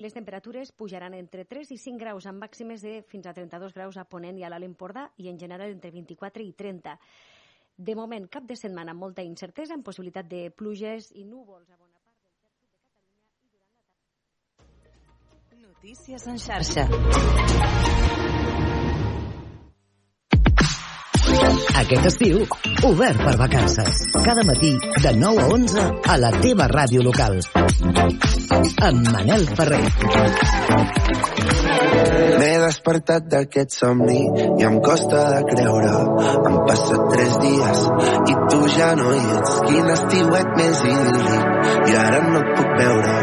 Les temperatures pujaran entre 3 i 5 graus amb màximes de fins a 32 graus a Ponent i a l'Alt Empordà i en general entre 24 i 30. De moment, cap de setmana amb molta incertesa, amb possibilitat de pluges i núvols a bona part del de Catalunya i durant la tarda. Notícies en xarxa. Aquest estiu, obert per vacances. Cada matí, de 9 a 11, a la teva ràdio local. Amb Manel Ferrer. M'he despertat d'aquest somni i em costa de creure. Han passat tres dies i tu ja no hi ets. Quin estiuet més idíl·lic i ara no et puc veure.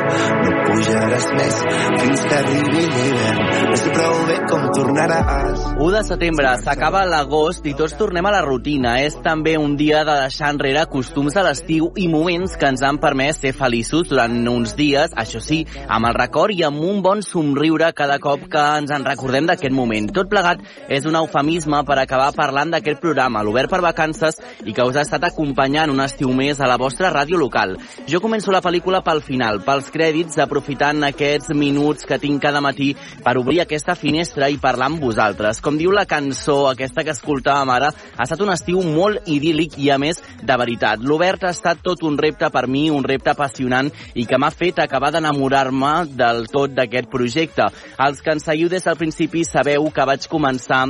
No pujaràs més fins que arribi l'hivern. No sé prou bé com tornaràs. 1 de setembre, s'acaba l'agost i tots tornem a la rutina. És també un dia de deixar enrere costums de l'estiu i moments que ens han permès ser feliços durant uns dies, això sí, amb el record i amb un bon somriure cada cop que ens en recordem d'aquest moment. Tot plegat és un eufemisme per acabar parlant d'aquest programa, l'Obert per Vacances, i que us ha estat acompanyant un estiu més a la vostra ràdio local. Jo començo la pel·lícula pel final, pels crèdits, aprofitant aquests minuts que tinc cada matí per obrir aquesta finestra i parlar amb vosaltres. Com diu la cançó, aquesta que escoltàvem ara, ha estat un estiu molt idíl·lic i, a més, de veritat. L'Obert ha estat tot un repte per mi, un repte apassionant i que m'ha fet acabar d'enamorar-me del tot d'aquest projecte. Els que ens seguiu des del principi sabeu que vaig començar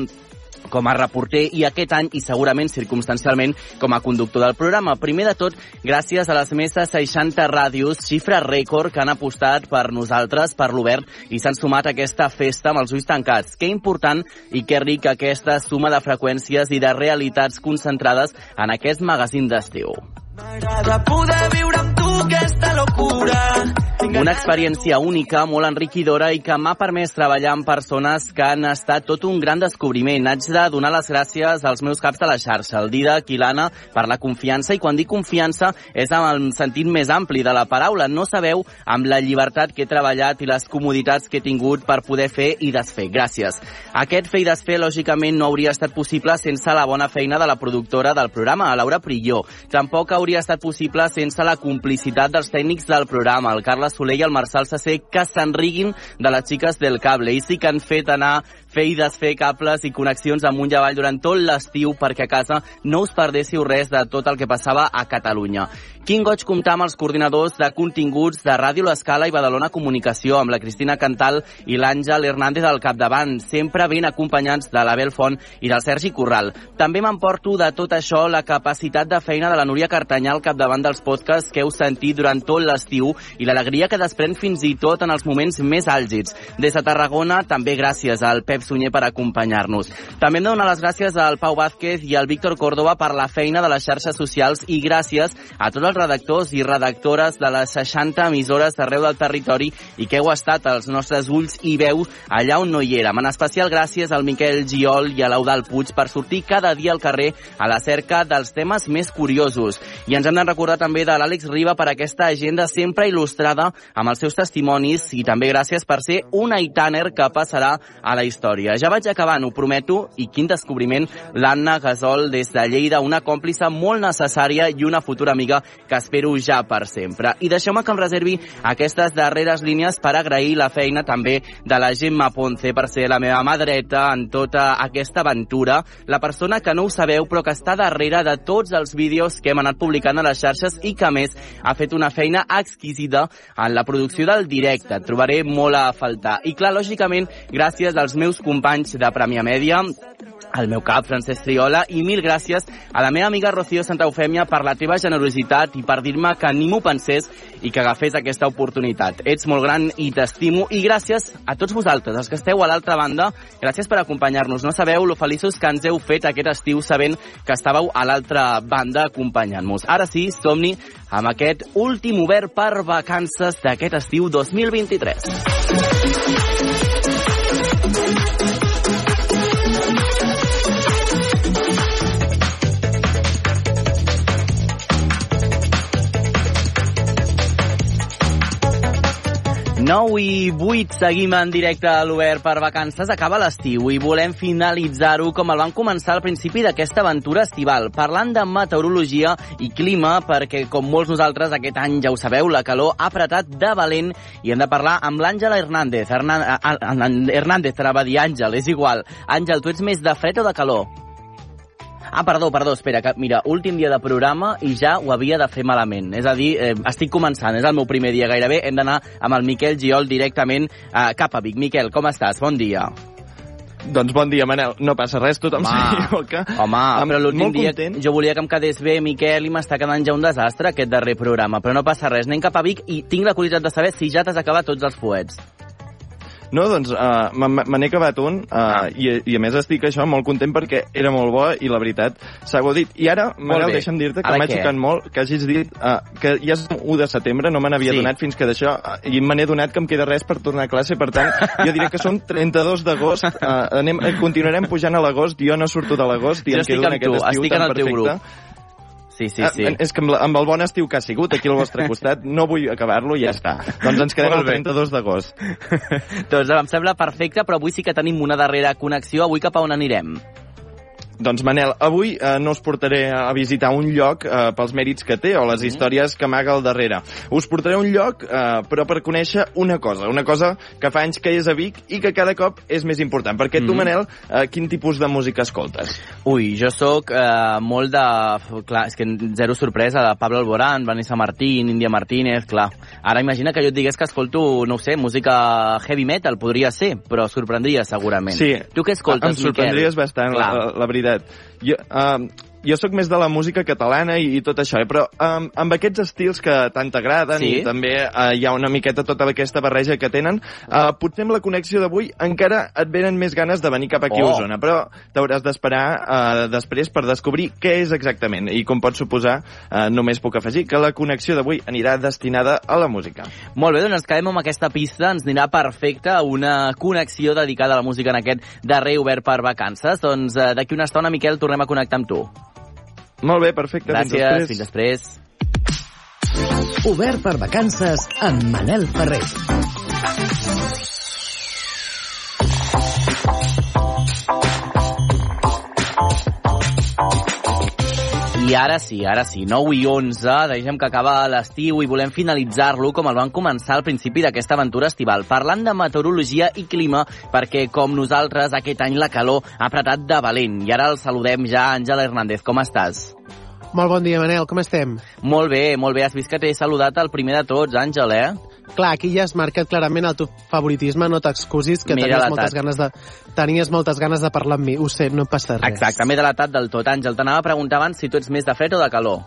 com a reporter i aquest any, i segurament circumstancialment, com a conductor del programa. Primer de tot, gràcies a les més de 60 ràdios, xifra rècord, que han apostat per nosaltres, per l'Obert, i s'han sumat a aquesta festa amb els ulls tancats. Que important i que ric aquesta suma de freqüències i de realitats concentrades en aquest magazín d'estiu. M'agrada poder viure amb tu aquesta locura. Una experiència única, molt enriquidora i que m'ha permès treballar amb persones que han estat tot un gran descobriment. Haig de donar les gràcies als meus caps de la xarxa, el Didac i per la confiança, i quan dic confiança és amb el sentit més ampli de la paraula. No sabeu amb la llibertat que he treballat i les comoditats que he tingut per poder fer i desfer. Gràcies. Aquest fer i desfer, lògicament, no hauria estat possible sense la bona feina de la productora del programa, Laura Prilló. Tampoc hauria estat possible sense la complicitat dels tècnics del programa, el Carles Soler i el Marçal Sacé, que s'enriguin de les xiques del cable. Ells sí que han fet anar fer i desfer cables i connexions amunt i avall durant tot l'estiu perquè a casa no us perdéssiu res de tot el que passava a Catalunya. Quin goig comptar amb els coordinadors de continguts de Ràdio L'Escala i Badalona Comunicació, amb la Cristina Cantal i l'Àngel Hernández al capdavant, sempre ben acompanyats de l'Abel Font i del Sergi Corral. També m'emporto de tot això la capacitat de feina de la Núria Cartanyà al capdavant dels podcasts que heu sentit durant tot l'estiu i l'alegria que desprèn fins i tot en els moments més àlgids. Des de Tarragona, també gràcies al Pep Sunyer per acompanyar-nos. També hem de donar les gràcies al Pau Vázquez i al Víctor Córdoba per la feina de les xarxes socials i gràcies a tots els redactors i redactores de les 60 emissores d'arreu del territori i que heu estat els nostres ulls i veus allà on no hi érem. En especial gràcies al Miquel Giol i a l'Eudal Puig per sortir cada dia al carrer a la cerca dels temes més curiosos. I ens hem de recordar també de l'Àlex Riba per aquesta agenda sempre il·lustrada amb els seus testimonis i també gràcies per ser un Aitaner que passarà a la història. Ja vaig acabant, ho prometo, i quin descobriment l'Anna Gasol des de Lleida, una còmplice molt necessària i una futura amiga que espero ja per sempre. I deixeu-me que em reservi aquestes darreres línies per agrair la feina també de la Gemma Ponce per ser la meva mà dreta en tota aquesta aventura, la persona que no ho sabeu però que està darrere de tots els vídeos que hem anat publicant a les xarxes i que a més ha fet una feina exquisida en la producció del directe. Et trobaré molt a faltar. I clar, lògicament, gràcies als meus companys de Premià Mèdia, al meu cap, Francesc Triola, i mil gràcies a la meva amiga Rocío Santa Eufèmia per la teva generositat i per dir-me que ni m'ho pensés i que agafés aquesta oportunitat. Ets molt gran i t'estimo i gràcies a tots vosaltres, els que esteu a l'altra banda, gràcies per acompanyar-nos. No sabeu lo feliços que ens heu fet aquest estiu sabent que estàveu a l'altra banda acompanyant-nos. Ara sí, som-hi amb aquest últim obert per vacances d'aquest estiu 2023. 9 i 8 seguim en directe a l'Obert per vacances. Acaba l'estiu i volem finalitzar-ho com el vam començar al principi d'aquesta aventura estival, parlant de meteorologia i clima, perquè, com molts nosaltres, aquest any, ja ho sabeu, la calor ha apretat de valent i hem de parlar amb l'Àngela Hernández. Hernández, anava a dir Àngel, és igual. Àngel, tu ets més de fred o de calor? Ah, perdó, perdó, espera, que, mira, últim dia de programa i ja ho havia de fer malament. És a dir, eh, estic començant, és el meu primer dia gairebé, hem d'anar amb el Miquel Giol directament eh, cap a Vic. Miquel, com estàs? Bon dia. Doncs bon dia, Manel. No passa res, tothom s'equivoca. Home, però l'últim dia content. jo volia que em quedés bé, Miquel, i m'està quedant ja un desastre aquest darrer programa. Però no passa res, anem cap a Vic i tinc la curiositat de saber si ja t'has acabat tots els fuets. No, doncs uh, me n'he acabat un uh, ah. i, i a més estic això molt content perquè era molt bo i la veritat s'ha godit. I ara, Manel, deixa'm dir-te que m'ha xocat molt que hagis dit uh, que ja és 1 de setembre, no me n'havia sí. donat fins que d'això, uh, i me n'he donat que em queda res per tornar a classe, per tant, jo diria que són 32 d'agost, uh, anem, continuarem pujant a l'agost, jo no surto de l'agost i jo em quedo en aquest estiu estic tan perfecte. Grup. Sí, sí, sí. Ah, és que amb, la, amb el bon estiu que ha sigut aquí al vostre costat, no vull acabar-lo i ja està. Doncs ens quedem el 32 d'agost. doncs em sembla perfecte, però avui sí que tenim una darrera connexió. Avui cap a on anirem? Doncs Manel, avui eh, no us portaré a visitar un lloc eh, pels mèrits que té o les mm. històries que amaga al darrere. Us portaré a un lloc, eh, però per conèixer una cosa, una cosa que fa anys que és a Vic i que cada cop és més important. Perquè tu, mm. Manel, eh, quin tipus de música escoltes? Ui, jo sóc eh, molt de... Clar, és que zero sorpresa, de Pablo Alborán, Vanessa Martín, India Martínez, clar. Ara imagina que jo et digués que escolto, no sé, música heavy metal, podria ser, però sorprendria segurament. Sí. Tu què escoltes, Em sorprendries Miquel? bastant, la, la veritat veritat. Jo, uh, jo sóc més de la música catalana i, i tot això, eh? però um, amb aquests estils que tant t'agraden sí? i també uh, hi ha una miqueta tota aquesta barreja que tenen, uh, potser amb la connexió d'avui encara et venen més ganes de venir cap aquí oh. a Osona, però t'hauràs d'esperar uh, després per descobrir què és exactament. I com pots suposar, uh, només puc afegir que la connexió d'avui anirà destinada a la música. Molt bé, doncs ens quedem amb aquesta pista, ens anirà perfecta una connexió dedicada a la música en aquest darrer obert per vacances. Doncs uh, d'aquí una estona, Miquel, tornem a connectar amb tu. Molt bé, perfecte. Gràcies, fins després. Fins després. Obert per vacances amb Manel Ferrer. I ara sí, ara sí, 9 i 11, deixem que acaba l'estiu i volem finalitzar-lo com el van començar al principi d'aquesta aventura estival, parlant de meteorologia i clima, perquè com nosaltres aquest any la calor ha apretat de valent. I ara el saludem ja, Àngela Hernández, com estàs? Molt bon dia, Manel, com estem? Molt bé, molt bé. Has vist que t'he saludat el primer de tots, Àngel, eh? Clar, aquí ja has marcat clarament el teu favoritisme, no t'excusis, que Mira tenies moltes, ganes de, tenies moltes ganes de parlar amb mi. Ho sé, no passa res. Exacte, m'he delatat del tot. Àngel, t'anava a preguntar abans si tu ets més de fred o de calor.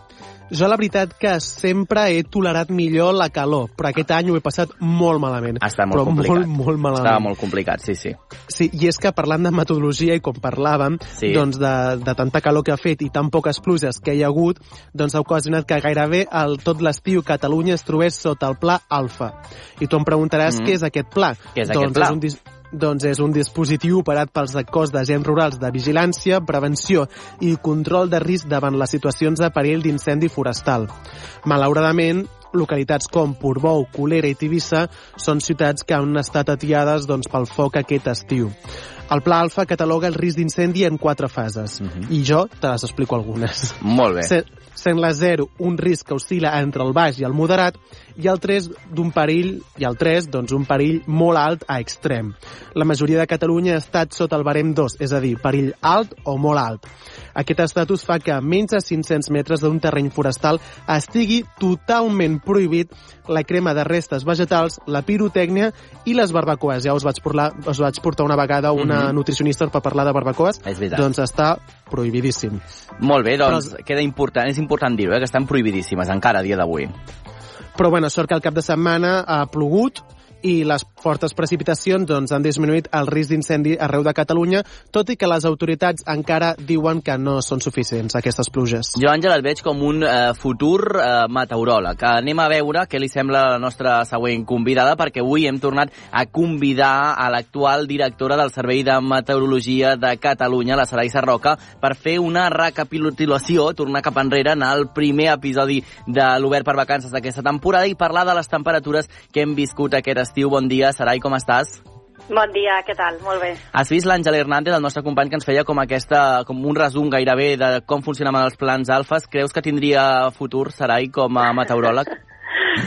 Jo la veritat que sempre he tolerat millor la calor, però aquest any ho he passat molt malament. Està molt però complicat. molt, molt malament. Estava molt complicat, sí, sí. Sí, i és que parlant de metodologia i com parlàvem, sí. doncs de, de tanta calor que ha fet i tan poques pluges que hi ha hagut, doncs ha ocasionat que gairebé el, tot l'estiu Catalunya es trobés sota el pla alfa. I tu em preguntaràs mm. què és aquest pla. Què és doncs aquest pla? És un, doncs és un dispositiu operat pels cos d'agents rurals de vigilància, prevenció i control de risc davant les situacions de perill d'incendi forestal. Malauradament, localitats com Portbou, Colera i Tivissa són ciutats que han estat atiades doncs, pel foc aquest estiu. El Pla Alfa cataloga el risc d'incendi en quatre fases, uh mhm. -huh. i jo te les explico algunes. Molt bé. Se sent la 0 un risc que oscil·la entre el baix i el moderat, i el 3 d'un perill, i el 3, doncs, un perill molt alt a extrem. La majoria de Catalunya ha estat sota el barem 2, és a dir, perill alt o molt alt. Aquest estatus fa que a menys de 500 metres d'un terreny forestal estigui totalment prohibit la crema de restes vegetals, la pirotècnia i les barbacoes. Ja us vaig, portar, us vaig portar una vegada una mm -hmm. nutricionista per parlar de barbacoes. És veritat. Doncs està prohibidíssim. Molt bé, doncs Però... queda important, és important dir-ho, eh, que estan prohibidíssimes encara a dia d'avui. Però bueno, sort que el cap de setmana ha plogut, i les fortes precipitacions doncs, han disminuït el risc d'incendi arreu de Catalunya, tot i que les autoritats encara diuen que no són suficients aquestes pluges. Jo, Àngel, el veig com un eh, futur eh, meteoròleg. Anem a veure què li sembla la nostra següent convidada, perquè avui hem tornat a convidar a l'actual directora del Servei de Meteorologia de Catalunya, la Sarai Sarroca, per fer una recapitulació, tornar cap enrere en el primer episodi de l'Obert per Vacances d'aquesta temporada i parlar de les temperatures que hem viscut aquest d'estiu. Bon dia, Sarai, com estàs? Bon dia, què tal? Molt bé. Has vist l'Àngel Hernández, el nostre company, que ens feia com, aquesta, com un resum gairebé de com funcionaven els plans alfes. Creus que tindria futur, Sarai, com a meteoròleg?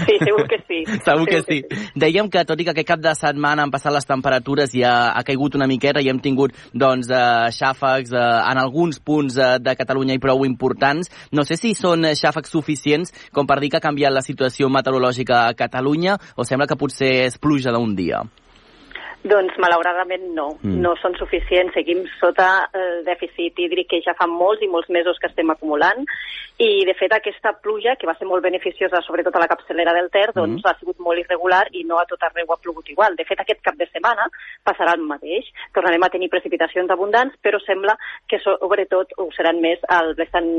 Sí, segur que sí. segur que sí. Dèiem que tot i que aquest cap de setmana han passat les temperatures i ha, ha caigut una miqueta i hem tingut doncs, eh, xàfecs eh, en alguns punts eh, de Catalunya i prou importants. No sé si són xàfecs suficients com per dir que ha canviat la situació meteorològica a Catalunya o sembla que potser és pluja d'un dia. Doncs malauradament no, mm. no són suficients. Seguim sota el dèficit hídric que ja fa molts i molts mesos que estem acumulant i de fet aquesta pluja, que va ser molt beneficiosa sobretot a la capçalera del Ter, doncs mm. ha sigut molt irregular i no a tot arreu ha plogut igual. De fet aquest cap de setmana passarà el mateix. Tornarem a tenir precipitacions abundants, però sembla que sobretot ho seran més al vessant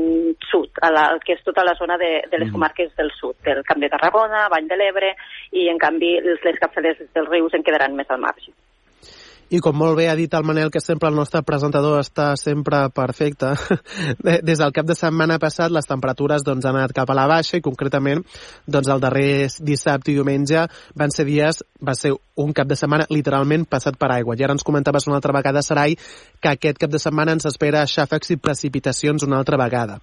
sud, a la, que és tota la zona de, de les mm. comarques del sud, del Camp de Tarragona, Vall de l'Ebre, i en canvi les, les capçaleres dels rius en quedaran més al marge. I com molt bé ha dit el Manel, que sempre el nostre presentador està sempre perfecte, des del cap de setmana passat les temperatures doncs, han anat cap a la baixa i concretament doncs, el darrer dissabte i diumenge van ser dies, va ser un cap de setmana literalment passat per aigua. I ara ens comentaves una altra vegada, Sarai, que aquest cap de setmana ens espera xàfecs i precipitacions una altra vegada.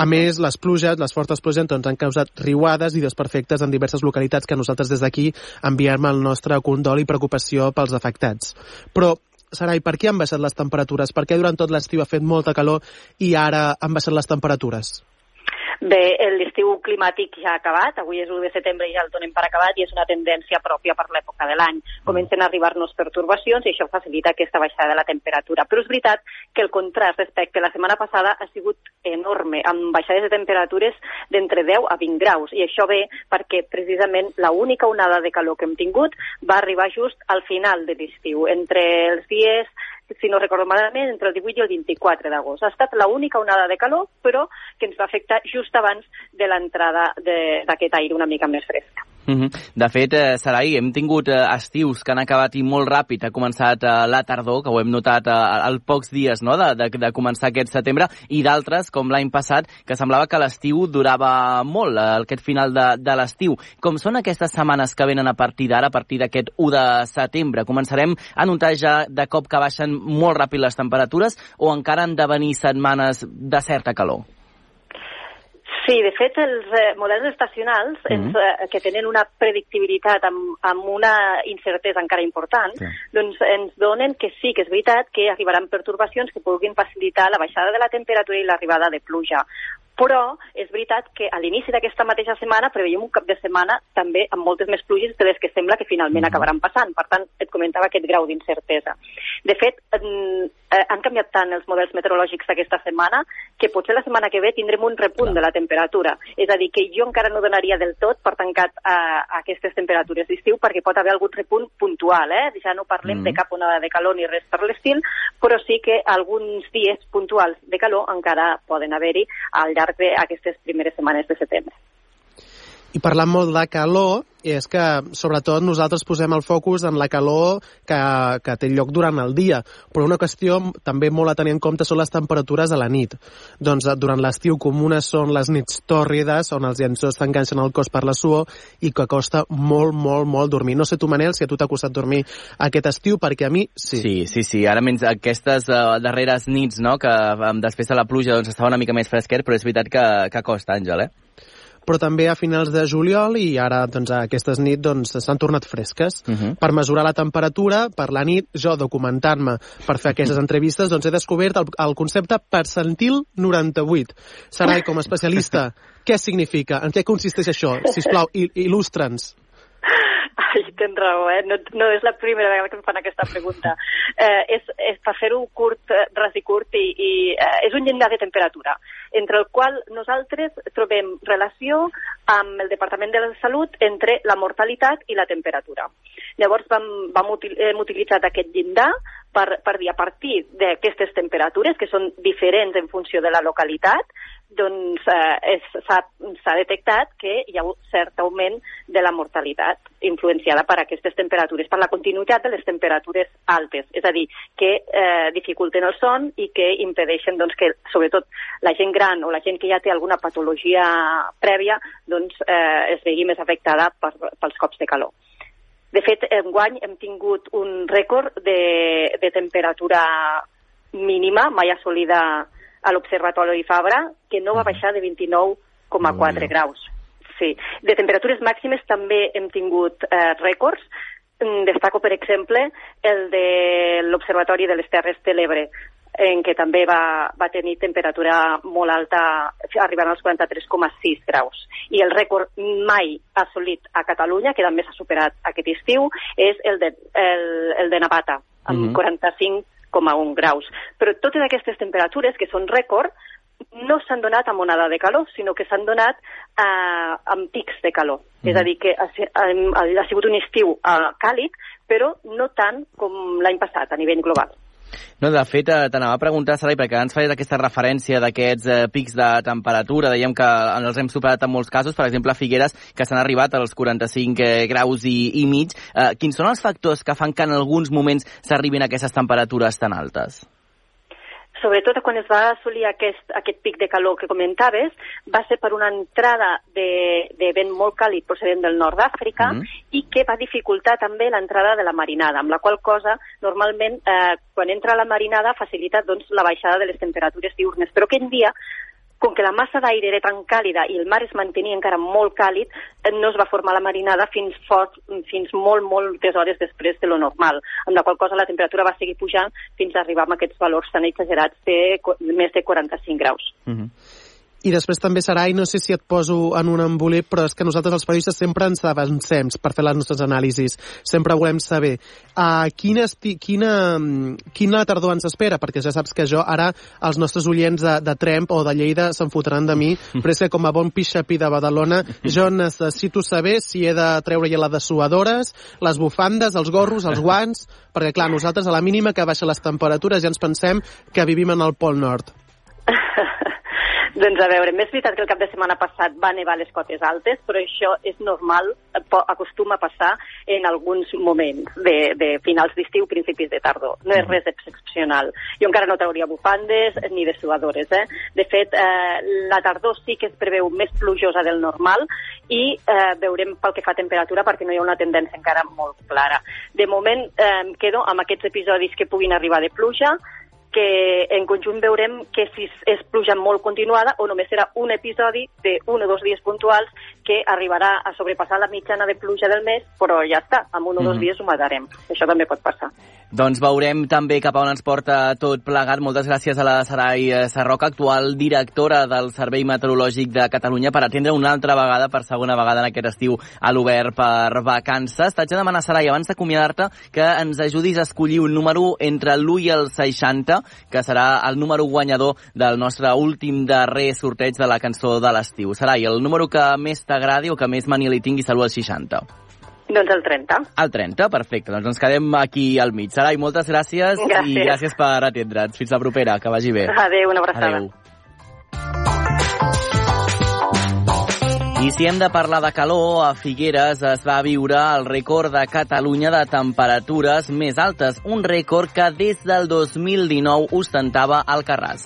A més, les pluges, les fortes pluges, doncs, han causat riuades i desperfectes en diverses localitats que nosaltres des d'aquí enviem el nostre condol i preocupació pels afectats. Però Sarai, per què han baixat les temperatures? Per què durant tot l'estiu ha fet molta calor i ara han baixat les temperatures? Bé, l'estiu climàtic ja ha acabat, avui és 1 de setembre i ja el donem per acabat i és una tendència pròpia per l'època de l'any. Comencen a arribar-nos pertorbacions i això facilita aquesta baixada de la temperatura. Però és veritat que el contrast respecte a la setmana passada ha sigut enorme, amb baixades de temperatures d'entre 10 a 20 graus. I això ve perquè precisament la única onada de calor que hem tingut va arribar just al final de l'estiu, entre els dies si no recordo malament, entre el 18 i el 24 d'agost. Ha estat l'única onada de calor, però que ens va afectar just abans de l'entrada d'aquest aire una mica més fresca. -hmm. De fet, eh, Sarai, hem tingut eh, estius que han acabat i molt ràpid. Ha començat eh, la tardor, que ho hem notat eh, al pocs dies no? de, de, de començar aquest setembre, i d'altres, com l'any passat, que semblava que l'estiu durava molt, eh, aquest final de, de l'estiu. Com són aquestes setmanes que venen a partir d'ara, a partir d'aquest 1 de setembre? Començarem a notar ja de cop que baixen molt ràpid les temperatures o encara han de venir setmanes de certa calor? Sí, de fet, els eh, models estacionals, mm -hmm. ens, eh, que tenen una predictibilitat amb, amb una incertesa encara important, sí. doncs ens donen que sí que és veritat que arribaran pertorbacions que puguin facilitar la baixada de la temperatura i l'arribada de pluja però és veritat que a l'inici d'aquesta mateixa setmana preveiem un cap de setmana també amb moltes més pluges de les que sembla que finalment mm. acabaran passant. Per tant, et comentava aquest grau d'incertesa. De fet, eh, han canviat tant els models meteorològics d'aquesta setmana que potser la setmana que ve tindrem un repunt de la temperatura. És a dir, que jo encara no donaria del tot per tancat a, eh, a aquestes temperatures d'estiu perquè pot haver algun repunt puntual. Eh? Ja no parlem mm. de cap onada de calor ni res per l'estil, però sí que alguns dies puntuals de calor encara poden haver-hi al llarg d'aquestes primeres setmanes de setembre. I parlant molt de calor, és que sobretot nosaltres posem el focus en la calor que, que té lloc durant el dia, però una qüestió també molt a tenir en compte són les temperatures a la nit. Doncs eh, durant l'estiu comunes són les nits tòrrides, on els llenços t'enganxen el cos per la suor i que costa molt, molt, molt dormir. No sé tu, Manel, si a tu t'ha costat dormir aquest estiu, perquè a mi sí. Sí, sí, sí. Ara menys aquestes uh, darreres nits, no?, que um, després de la pluja doncs, estava una mica més fresquet, però és veritat que, que costa, Àngel, eh? Però també a finals de juliol i ara doncs, aquestes nits doncs, s'han tornat fresques. Uh mhm. -huh. Per mesurar la temperatura, per la nit, jo documentant-me per fer aquestes entrevistes, doncs he descobert el, el concepte percentil 98. Sarai, com a especialista, què significa? En què consisteix això? Si us plau, il·lustra'ns. Ai, tens raó, eh? No, no és la primera vegada que em fan aquesta pregunta. Eh, és, és per fer-ho curt, eh, ras i curt, i, i eh, és un llindar de temperatura, entre el qual nosaltres trobem relació amb el Departament de la Salut entre la mortalitat i la temperatura. Llavors vam, vam util, hem utilitzat aquest llindar per, per dir a partir d'aquestes temperatures, que són diferents en funció de la localitat, doncs eh, s'ha detectat que hi ha un cert augment de la mortalitat influenciada per aquestes temperatures, per la continuïtat de les temperatures altes, és a dir, que eh, dificulten el son i que impedeixen doncs, que, sobretot, la gent gran o la gent que ja té alguna patologia prèvia doncs, eh, es vegi més afectada per, pels cops de calor. De fet, enguany hem tingut un rècord de, de temperatura mínima mai assolida a l'Observatori Fabra, que no va baixar de 29,4 graus. Sí. De temperatures màximes també hem tingut eh, rècords. Mm, destaco, per exemple, el de l'Observatori de les Terres de l'Ebre, en què també va, va tenir temperatura molt alta, arribant als 43,6 graus. I el rècord mai assolit a Catalunya, que també s'ha superat aquest estiu, és el de, el, el de Navata, amb uh -huh. 45,1 graus. Però totes aquestes temperatures, que són rècord, no s'han donat amb onada de calor, sinó que s'han donat eh, amb pics de calor. Mm. És a dir, que ha, ha, ha sigut un estiu eh, càlid, però no tant com l'any passat a nivell global. No, de fet, eh, t'anava a preguntar, Sarai, perquè abans feies aquesta referència d'aquests eh, pics de temperatura, dèiem que els hem superat en molts casos, per exemple, a Figueres, que s'han arribat als 45 eh, graus i, i mig. Eh, quins són els factors que fan que en alguns moments s'arribin a aquestes temperatures tan altes? Sobretot quan es va assolir aquest, aquest pic de calor que comentaves, va ser per una entrada de, de vent molt càlid procedent del nord d'Àfrica mm -hmm. i que va dificultar també l'entrada de la marinada, amb la qual cosa normalment eh, quan entra la marinada facilita doncs, la baixada de les temperatures diurnes, però aquell dia com que la massa d'aire era tan càlida i el mar es mantenia encara molt càlid, eh, no es va formar la marinada fins, fort, fins molt, moltes hores després de lo normal, amb la qual cosa la temperatura va seguir pujant fins a arribar a aquests valors tan exagerats de més de 45 graus. Uh mhm. -huh. I després també serà, i no sé si et poso en un embolic, però és que nosaltres els periodistes sempre ens avancem per fer les nostres anàlisis. Sempre volem saber uh, quina, quina, quina tardor ens espera, perquè ja saps que jo ara els nostres oients de, de Tremp o de Lleida se'n fotran de mi, però és que com a bon pixapí de Badalona jo necessito saber si he de treure-hi la dessuadores, les bufandes, els gorros, els guants, perquè clar, nosaltres a la mínima que baixen les temperatures ja ens pensem que vivim en el Pol Nord. Doncs a veure, més veritat que el cap de setmana passat va nevar les cotes altes, però això és normal, acostuma a passar en alguns moments de, de finals d'estiu, principis de tardor. No és res excepcional. Jo encara no trauria bufandes ni dessuadores. Eh? De fet, eh, la tardor sí que es preveu més plujosa del normal i eh, veurem pel que fa a temperatura perquè no hi ha una tendència encara molt clara. De moment eh, quedo amb aquests episodis que puguin arribar de pluja, que en conjunt veurem que si és pluja molt continuada o només serà un episodi d'un o dos dies puntuals que arribarà a sobrepassar la mitjana de pluja del mes, però ja està, amb un o dos mm dies ho matarem. Això també pot passar. Doncs veurem també cap a on ens porta tot plegat. Moltes gràcies a la Sarai Sarroca, actual directora del Servei Meteorològic de Catalunya, per atendre una altra vegada, per segona vegada en aquest estiu, a l'obert per vacances. T'haig de demanar, Sarai, abans d'acomiadar-te, que ens ajudis a escollir un número entre l'1 i el 60 que serà el número guanyador del nostre últim darrer sorteig de la cançó de l'estiu. Serà i el número que més t'agradi o que més mania li tingui salut al 60. Doncs el 30. El 30, perfecte. Doncs ens quedem aquí al mig. Sarai, moltes gràcies, gràcies. i gràcies per atendre'ns. Fins la propera, que vagi bé. Adéu, una abraçada. Adéu. I si hem de parlar de calor, a Figueres es va viure el rècord de Catalunya de temperatures més altes, un rècord que des del 2019 ostentava el Carràs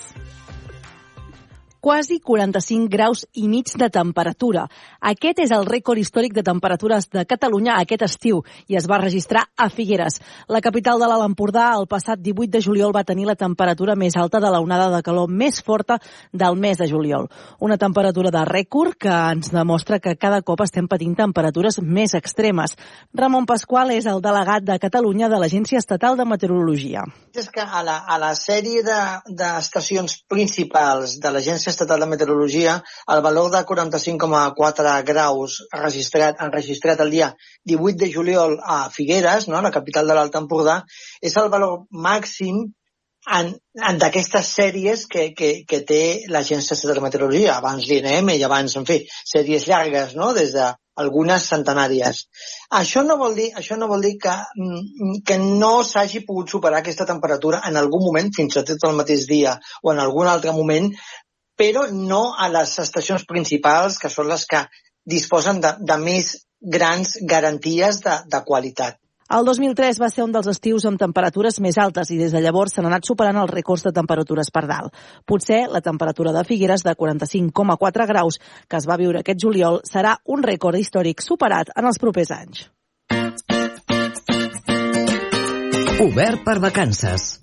quasi 45 graus i mig de temperatura. Aquest és el rècord històric de temperatures de Catalunya aquest estiu i es va registrar a Figueres. La capital de l'Alt Empordà el passat 18 de juliol va tenir la temperatura més alta de la onada de calor més forta del mes de juliol. Una temperatura de rècord que ens demostra que cada cop estem patint temperatures més extremes. Ramon Pasqual és el delegat de Catalunya de l'Agència Estatal de Meteorologia. És que a la, a la sèrie d'estacions de, principals de l'Agència Estatal de Meteorologia, el valor de 45,4 graus registrat, enregistrat el dia 18 de juliol a Figueres, no, la capital de l'Alt Empordà, és el valor màxim en, en d'aquestes sèries que, que, que té l'Agència Estatal de Meteorologia, abans l'INM i abans, en fi, sèries llargues, no?, des de algunes centenàries. Això no vol dir, això no vol dir que, mm, que no s'hagi pogut superar aquesta temperatura en algun moment, fins i tot el mateix dia o en algun altre moment, però no a les estacions principals, que són les que disposen de, de més grans garanties de, de qualitat. El 2003 va ser un dels estius amb temperatures més altes i des de llavors s'han anat superant els rècords de temperatures per dalt. Potser la temperatura de Figueres de 45,4 graus que es va viure aquest juliol serà un rècord històric superat en els propers anys. Obert per vacances.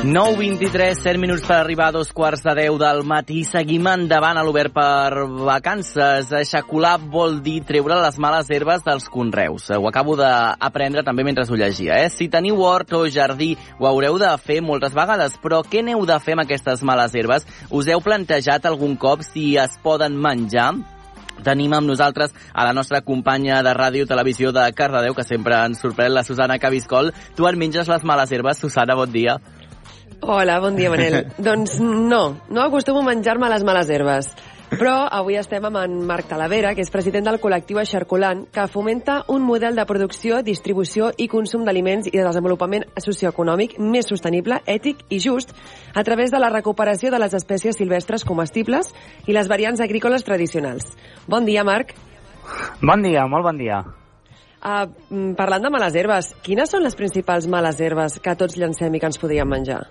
9.23, 7 minuts per arribar a dos quarts de 10 del matí. Seguim endavant a l'obert per vacances. Aixacular vol dir treure les males herbes dels conreus. Ho acabo d'aprendre també mentre ho llegia. Eh? Si teniu hort o jardí, ho haureu de fer moltes vegades, però què n'heu de fer amb aquestes males herbes? Us heu plantejat algun cop si es poden menjar? Tenim amb nosaltres a la nostra companya de ràdio televisió de Cardedeu, que sempre ens sorprèn, la Susana Cabiscol. Tu en menges les males herbes. Susana, bon dia. Hola, bon dia, Manel. doncs no, no acostumo a menjar-me les males herbes. Però avui estem amb en Marc Talavera, que és president del col·lectiu Aixarculant, que fomenta un model de producció, distribució i consum d'aliments i de desenvolupament socioeconòmic més sostenible, ètic i just a través de la recuperació de les espècies silvestres comestibles i les variants agrícoles tradicionals. Bon dia, Marc. Bon dia, molt bon dia. Uh, parlant de males herbes, quines són les principals males herbes que tots llancem i que ens podríem menjar?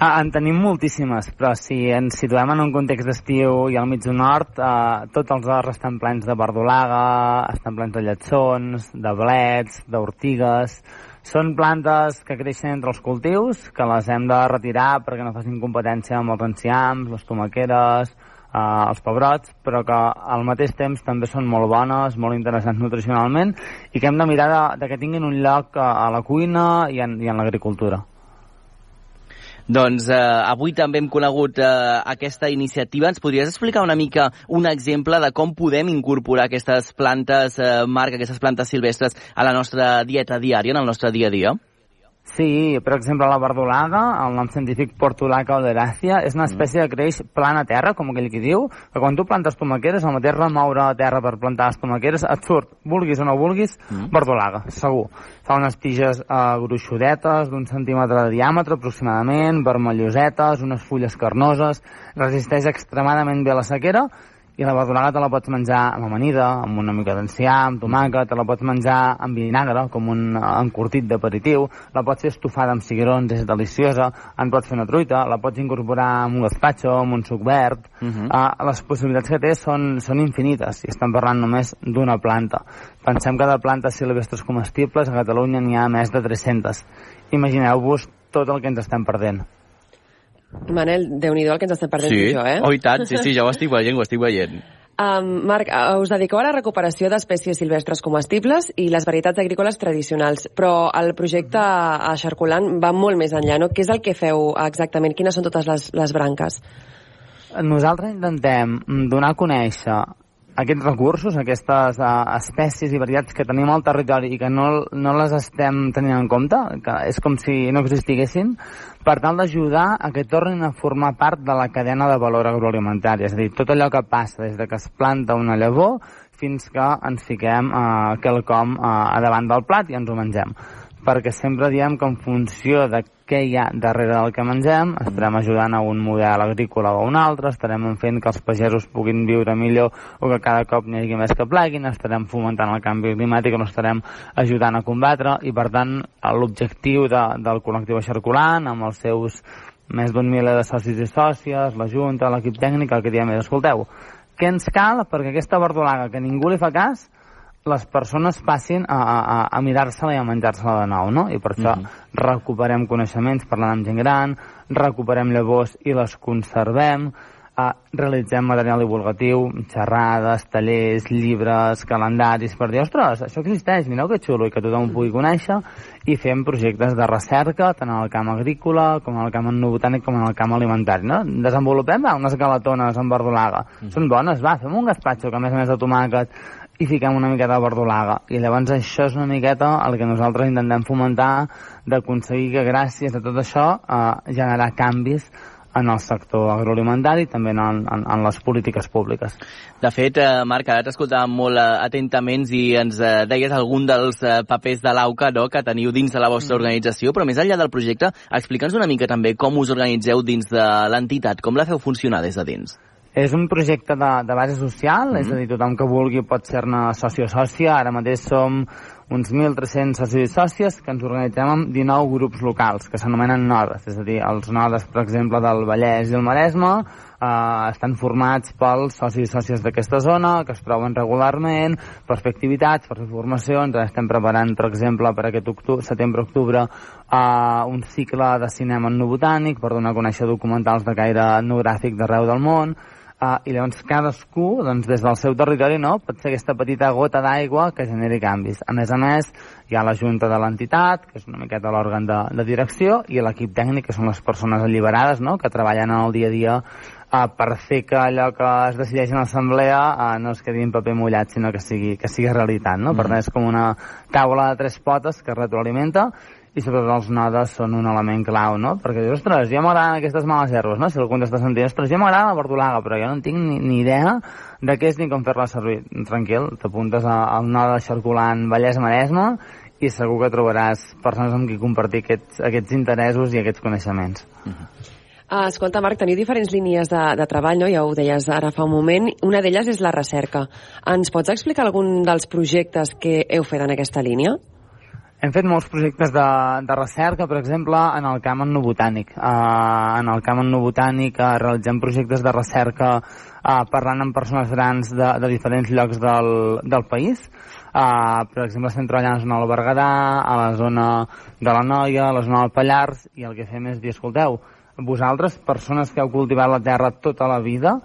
Ah, en tenim moltíssimes, però si ens situem en un context d'estiu i al mig del nord, eh, tots els horts estan plens de verdolaga, estan plens de lletsons, de blets, d'ortigues... Són plantes que creixen entre els cultius, que les hem de retirar perquè no facin competència amb els enciams, les tomaqueres, eh, els pebrots, però que al mateix temps també són molt bones, molt interessants nutricionalment i que hem de mirar de, de que tinguin un lloc a, a la cuina i en, i en l'agricultura. Doncs eh, avui també hem conegut eh, aquesta iniciativa. Ens podries explicar una mica un exemple de com podem incorporar aquestes plantes, eh, Marc, aquestes plantes silvestres a la nostra dieta diària, en el nostre dia a dia? Sí, per exemple, la verdolaga, el nom científic Portulaca oleràcia, és una mm. espècie que creix plana a terra, com aquell que diu, que quan tu plantes tomaqueres, el mateix remoure a terra per plantar les tomaqueres, et surt, vulguis o no vulguis, mm. verdolaga, segur. Fa unes tiges eh, gruixudetes, d'un centímetre de diàmetre aproximadament, vermellosetes, unes fulles carnoses, resisteix extremadament bé a la sequera, i la verdolaga te la pots menjar amb amanida, amb una mica d'enciam, amb tomàquet, te la pots menjar amb vinagre, com un encurtit d'aperitiu, la pots fer estofada amb cigrons, és deliciosa, en pots fer una truita, la pots incorporar amb un gazpacho, amb un suc verd... Uh -huh. uh, les possibilitats que té són, són infinites, i estem parlant només d'una planta. Pensem que de plantes silvestres comestibles a Catalunya n'hi ha més de 300. Imagineu-vos tot el que ens estem perdent. Manel, déu nhi el que ens estem perdent sí. jo, eh? Oh, i tant, sí, sí, ja ho estic veient, ho estic veient. Um, Marc, us dediqueu a la recuperació d'espècies silvestres comestibles i les varietats agrícoles tradicionals, però el projecte a Xarculant va molt més enllà, no? Què és el que feu exactament? Quines són totes les, les branques? Nosaltres intentem donar a conèixer aquests recursos, aquestes uh, espècies i varietats que tenim al territori i que no, no les estem tenint en compte, que és com si no existissin, per tal d'ajudar a que tornin a formar part de la cadena de valor agroalimentari. És a dir, tot allò que passa des de que es planta una llavor fins que ens fiquem uh, quelcom uh, a davant del plat i ens ho mengem perquè sempre diem que en funció de què hi ha darrere del que mengem, estarem ajudant a un model agrícola o a un altre, estarem fent que els pagesos puguin viure millor o que cada cop n'hi hagi més que pleguin, estarem fomentant el canvi climàtic, no estarem ajudant a combatre i per tant l'objectiu de, del col·lectiu Xarculant amb els seus més d'un miler de socis i sòcies, la Junta, l'equip tècnic, el que diem és, escolteu, què ens cal? Perquè aquesta verdolaga que ningú li fa cas les persones passin a, a, a mirar-se-la i a menjar-se-la de nou, no? I per això mm -hmm. recuperem coneixements parlant amb gent gran, recuperem llavors i les conservem, eh, realitzem material divulgatiu, xerrades, tallers, llibres, calendaris, per dir, ostres, això existeix, mireu que xulo, i que tothom ho pugui conèixer, i fem projectes de recerca, tant en el camp agrícola, com en el camp botànic, com en el camp alimentari, no? Desenvolupem va, unes galatones amb verdolaga, mm. són bones, va, fem un gaspatxo, que a més a més de tomàquet i fiquem una miqueta de verdolaga. I llavors això és una miqueta el que nosaltres intentem fomentar d'aconseguir que gràcies a tot això eh, generar canvis en el sector agroalimentari i també en, en, en les polítiques públiques. De fet, eh, Marc, ara t'escoltàvem molt eh, atentament i ens eh, deies algun dels eh, papers de l'AUCA no?, que teniu dins de la vostra mm. organització, però més enllà del projecte, explica'ns una mica també com us organitzeu dins de l'entitat, com la feu funcionar des de dins. És un projecte de, de base social, mm -hmm. és a dir, tothom que vulgui pot ser-ne soci o sòcia. Ara mateix som uns 1.300 socis i sòcies que ens organitzem amb 19 grups locals, que s'anomenen nodes, és a dir, els nodes, per exemple, del Vallès i el Maresme, eh, estan formats pels socis i sòcies d'aquesta zona, que es troben regularment, per fer activitats, per fer formacions. Ara estem preparant, per exemple, per aquest setembre-octubre, eh, un cicle de cinema etnobotànic per donar a conèixer documentals de caire etnogràfic d'arreu del món. Uh, I llavors cadascú, doncs, des del seu territori, no, pot ser aquesta petita gota d'aigua que generi canvis. A més a més, hi ha la junta de l'entitat, que és una miqueta l'òrgan de, de direcció, i l'equip tècnic, que són les persones alliberades, no?, que treballen en el dia a dia uh, per fer que allò que es decideix en l'assemblea uh, no es quedi en paper mullat, sinó que sigui, que sigui realitat, no? Mm. Per tant, és com una taula de tres potes que retroalimenta i sobretot els nodes són un element clau, no? Perquè dius, ostres, ja m'agraden aquestes males herbes, no? Si algú està sentint, ostres, ja m'agrada la verdolaga, però jo no tinc ni, ni idea de què és ni com fer-la servir. Tranquil, t'apuntes al node circulant Vallès-Maresme i segur que trobaràs persones amb qui compartir aquests, aquests interessos i aquests coneixements. Uh -huh. Uh, escolta, Marc, teniu diferents línies de, de treball, no? ja ho deies ara fa un moment. Una d'elles és la recerca. Ens pots explicar algun dels projectes que heu fet en aquesta línia? Hem fet molts projectes de, de recerca, per exemple, en el camp etnobotànic. Uh, en el camp etnobotànic uh, realitzem projectes de recerca uh, parlant amb persones grans de, de diferents llocs del, del país. Uh, per exemple, estem treballant a la zona del Berguedà, a la zona de la Noia, a la zona del Pallars, i el que fem és dir, escolteu, vosaltres, persones que heu cultivat la terra tota la vida,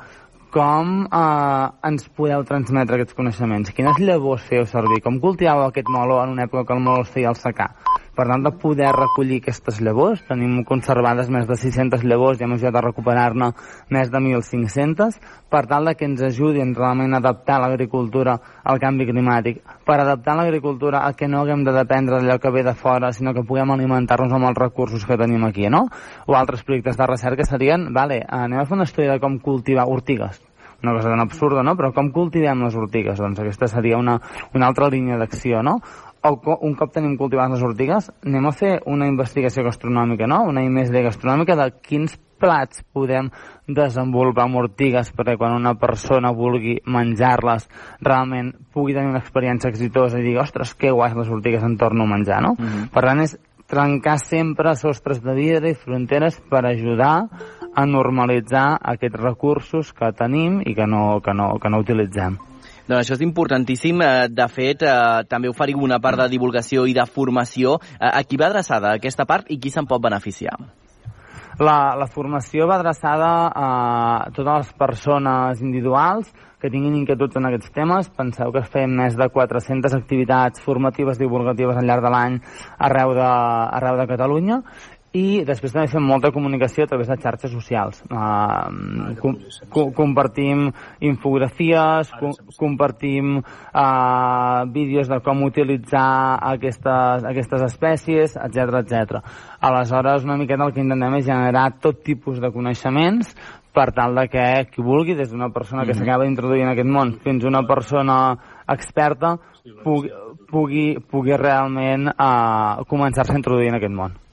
com eh, ens podeu transmetre aquests coneixements? Quines llavors feu servir? Com cultivàveu aquest molo en una època que el molo es feia al secà? Per tant, de poder recollir aquestes llavors, tenim conservades més de 600 llavors i hem ajudat a recuperar-ne més de 1.500, per tal de que ens ajudin realment a adaptar l'agricultura al canvi climàtic, per adaptar l'agricultura a que no haguem de dependre d'allò que ve de fora, sinó que puguem alimentar-nos amb els recursos que tenim aquí, no? O altres projectes de recerca serien, vale, anem a fer un estudi de com cultivar ortigues, una cosa tan absurda, no? Però com cultivem les ortigues? Doncs aquesta seria una, una altra línia d'acció, no? o un cop tenim cultivades les ortigues, anem a fer una investigació gastronòmica, no? Una I+D gastronòmica de quins plats podem desenvolupar amb ortigues perquè quan una persona vulgui menjar-les realment pugui tenir una experiència exitosa i dir, ostres, que guais les ortigues en torno a menjar, no? Mm -hmm. Per tant, és trencar sempre sostres de vidre i fronteres per ajudar a normalitzar aquests recursos que tenim i que no, que no, que no utilitzem. Doncs això és importantíssim. Eh, de fet, eh, també oferiu una part de divulgació i de formació. Eh, a qui va adreçada aquesta part i qui se'n pot beneficiar? La, la formació va adreçada a totes les persones individuals que tinguin inquietuds en aquests temes. Penseu que fem més de 400 activitats formatives divulgatives al llarg de l'any arreu, de, arreu de Catalunya i després també fem molta comunicació a través de xarxes socials. Uh, com, com, compartim infografies, com, compartim uh, vídeos de com utilitzar aquestes, aquestes espècies, etc etc. Aleshores, una miqueta el que intentem és generar tot tipus de coneixements per tal de que qui vulgui, des d'una persona que mm -hmm. s'acaba d'introduir en aquest món fins a una persona experta, pugui, pugui, pugui realment uh, començar-se a introduir en aquest món.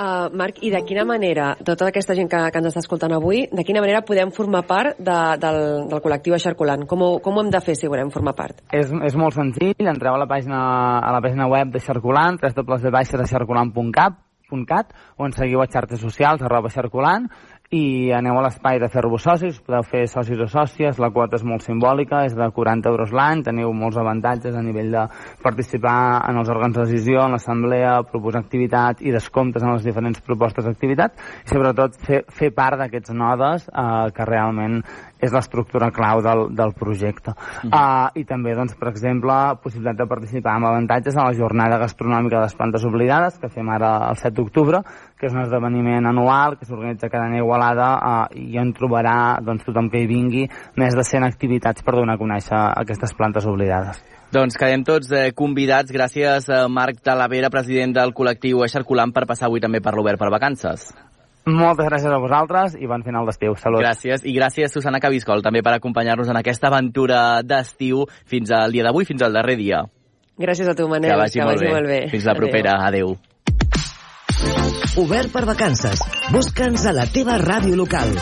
Uh, Marc, i de quina manera, tota aquesta gent que, que ens està escoltant avui, de quina manera podem formar part de, del, del col·lectiu Aixarculant? Com ho, com ho hem de fer si volem formar part? És, és molt senzill, entreu a la pàgina, a la pàgina web de Xarculant, www.xarculant.cat o ens seguiu a xarxes socials, arroba xarculant, i aneu a l'espai de fer-vos socis, podeu fer socis o sòcies, la quota és molt simbòlica, és de 40 euros l'any, teniu molts avantatges a nivell de participar en els òrgans de decisió, en l'assemblea, proposar activitat i descomptes en les diferents propostes d'activitat, i sobretot fer, fer part d'aquests nodes eh, que realment és l'estructura clau del, del projecte. Uh -huh. uh, I també, doncs, per exemple, possibilitat de participar amb avantatges a la jornada gastronòmica de les plantes oblidades, que fem ara el 7 d'octubre, que és un esdeveniment anual que s'organitza cada any a Igualada uh, i on trobarà doncs, tothom que hi vingui més de 100 activitats per donar a conèixer aquestes plantes oblidades. Doncs quedem tots eh, convidats. Gràcies, eh, Marc Talavera, president del col·lectiu Eixarculant, per passar avui també per l'Obert per Vacances. Moltes gràcies a vosaltres i bon final d'estiu. Salut. Gràcies. I gràcies, Susana Cabiscol, també per acompanyar-nos en aquesta aventura d'estiu fins al dia d'avui, fins al darrer dia. Gràcies a tu, Manel. Que vagi, que molt, vagi bé. molt bé. Fins la propera. Adéu. Obert per vacances. Busca'ns a la teva ràdio local.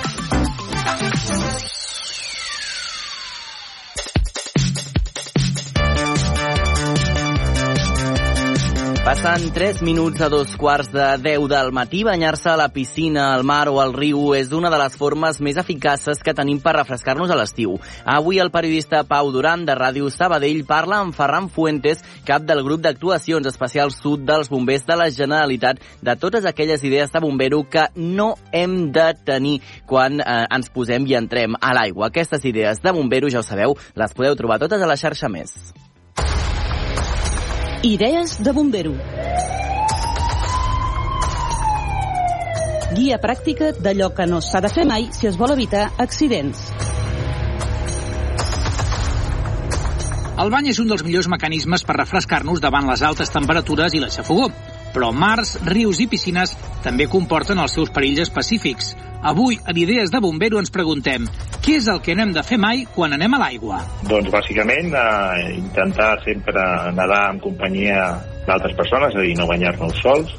Passen 3 minuts a dos quarts de 10 del matí. Banyar-se a la piscina, al mar o al riu és una de les formes més eficaces que tenim per refrescar-nos a l'estiu. Avui el periodista Pau Duran de Ràdio Sabadell parla amb Ferran Fuentes, cap del grup d'actuacions especials sud dels bombers de la Generalitat, de totes aquelles idees de bombero que no hem de tenir quan eh, ens posem i entrem a l'aigua. Aquestes idees de bombero, ja ho sabeu, les podeu trobar totes a la xarxa més. Idees de bombero. Guia pràctica d'allò que no s'ha de fer mai si es vol evitar accidents. El bany és un dels millors mecanismes per refrescar-nos davant les altes temperatures i la xafogó. Però mars, rius i piscines també comporten els seus perills específics. Avui, en Idees de Bombero, ens preguntem què és el que no hem de fer mai quan anem a l'aigua? Doncs, bàsicament, eh, intentar sempre nedar en companyia d'altres persones, és a dir, no banyar-nos sols,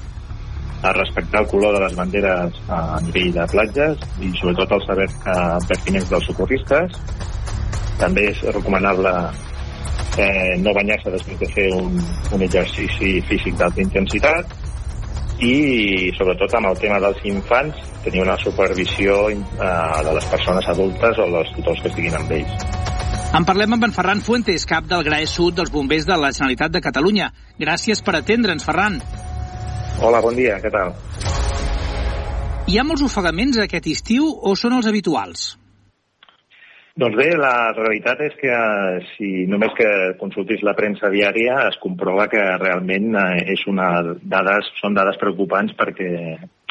a respectar el color de les banderes a nivell de platges i sobretot els saber eh, pertinents dels socorristes. També és recomanable eh, no banyar-se després de fer un, un exercici físic d'alta intensitat i sobretot amb el tema dels infants tenir una supervisió eh, de les persones adultes o dels tutors que estiguin amb ells. En parlem amb en Ferran Fuentes, cap del GRAE Sud dels Bombers de la Generalitat de Catalunya. Gràcies per atendre'ns, Ferran. Hola, bon dia, què tal? Hi ha molts ofegaments aquest estiu o són els habituals? Doncs bé, la realitat és que eh, si només que consultis la premsa diària es comprova que realment eh, és una dades, són dades preocupants perquè